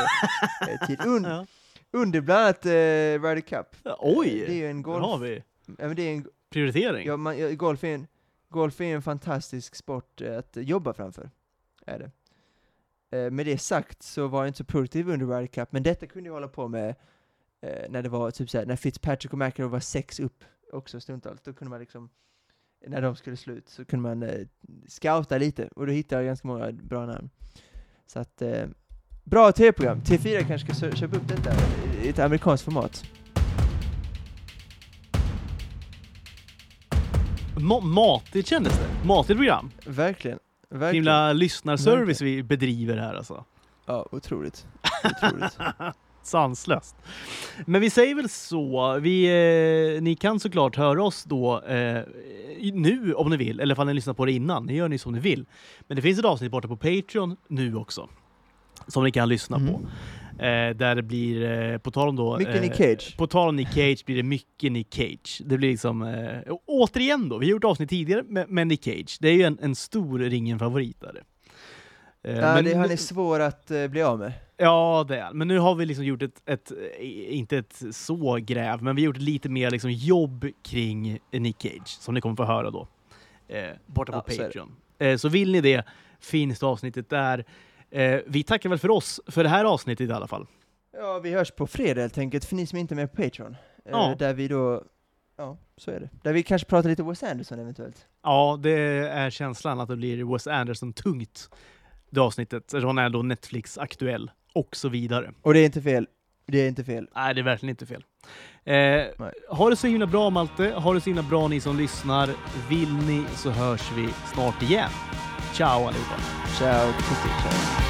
eh, tid. Un, Ja. Under bland annat eh, Ryder Cup. Ja, Oj! Eh, Det är en golf... har vi Ja, men det är en, prioritering. ja, man, golf, är en, golf är en fantastisk sport eh, att jobba framför. Är det. Eh, med det sagt så var jag inte så produktiv under Ryder Cup, men detta kunde jag hålla på med eh, när det var typ såhär, när Fitzpatrick och McEnroe var sex upp också stundtals. Då kunde man liksom, när de skulle slut, så kunde man eh, scouta lite, och då hittade jag ganska många bra namn. Så att, eh, bra tv-program. T4 kanske ska köpa upp detta i ett amerikanskt format. Ma- matigt kändes det. Matigt program. Verkligen. Verkligen. Himla lyssnarservice vi bedriver här alltså. Ja, otroligt. Otroligt. Sanslöst. Men vi säger väl så. Vi, eh, ni kan såklart höra oss då eh, nu om ni vill, eller ifall ni lyssnar på det innan. Ni gör ni som ni vill. Men det finns ett avsnitt borta på Patreon nu också. Som ni kan lyssna Mhm. på. Eh, där det blir, eh, på tal om då... Mycket eh, Nick Cage. På tal om Nick Cage blir det mycket Nick Cage. Det blir liksom, eh, återigen då, vi har gjort avsnitt tidigare med, med Nick Cage. Det är ju en, en stor ringen-favorit där. Eh, Ja, men det, han är svår att eh, bli av med. Ja, det är. Men nu har vi liksom gjort ett, ett, inte ett så gräv, men vi har gjort lite mer liksom jobb kring Nick Cage, som ni kommer få höra då, eh, borta på Ja, så. Patreon. Eh, så vill ni det, finns det avsnittet där. Eh, vi tackar väl för oss, för det här avsnittet i alla fall. Ja, vi hörs på fredag helt enkelt, för ni som inte är med på Patreon. Ja. Där vi då, ja, så är det. Där vi kanske pratar lite Wes Anderson eventuellt. Ja, det är känslan att det blir Wes Anderson-tungt, det avsnittet. Han är då Netflix-aktuell och så vidare. Och det är inte fel. Det är inte fel. Nej, det är verkligen inte fel. Eh, ha det så himla bra Malte, ha det så himla bra ni som lyssnar. Vill ni så hörs vi snart igen. Ciao allihopa! Ciao, ciao.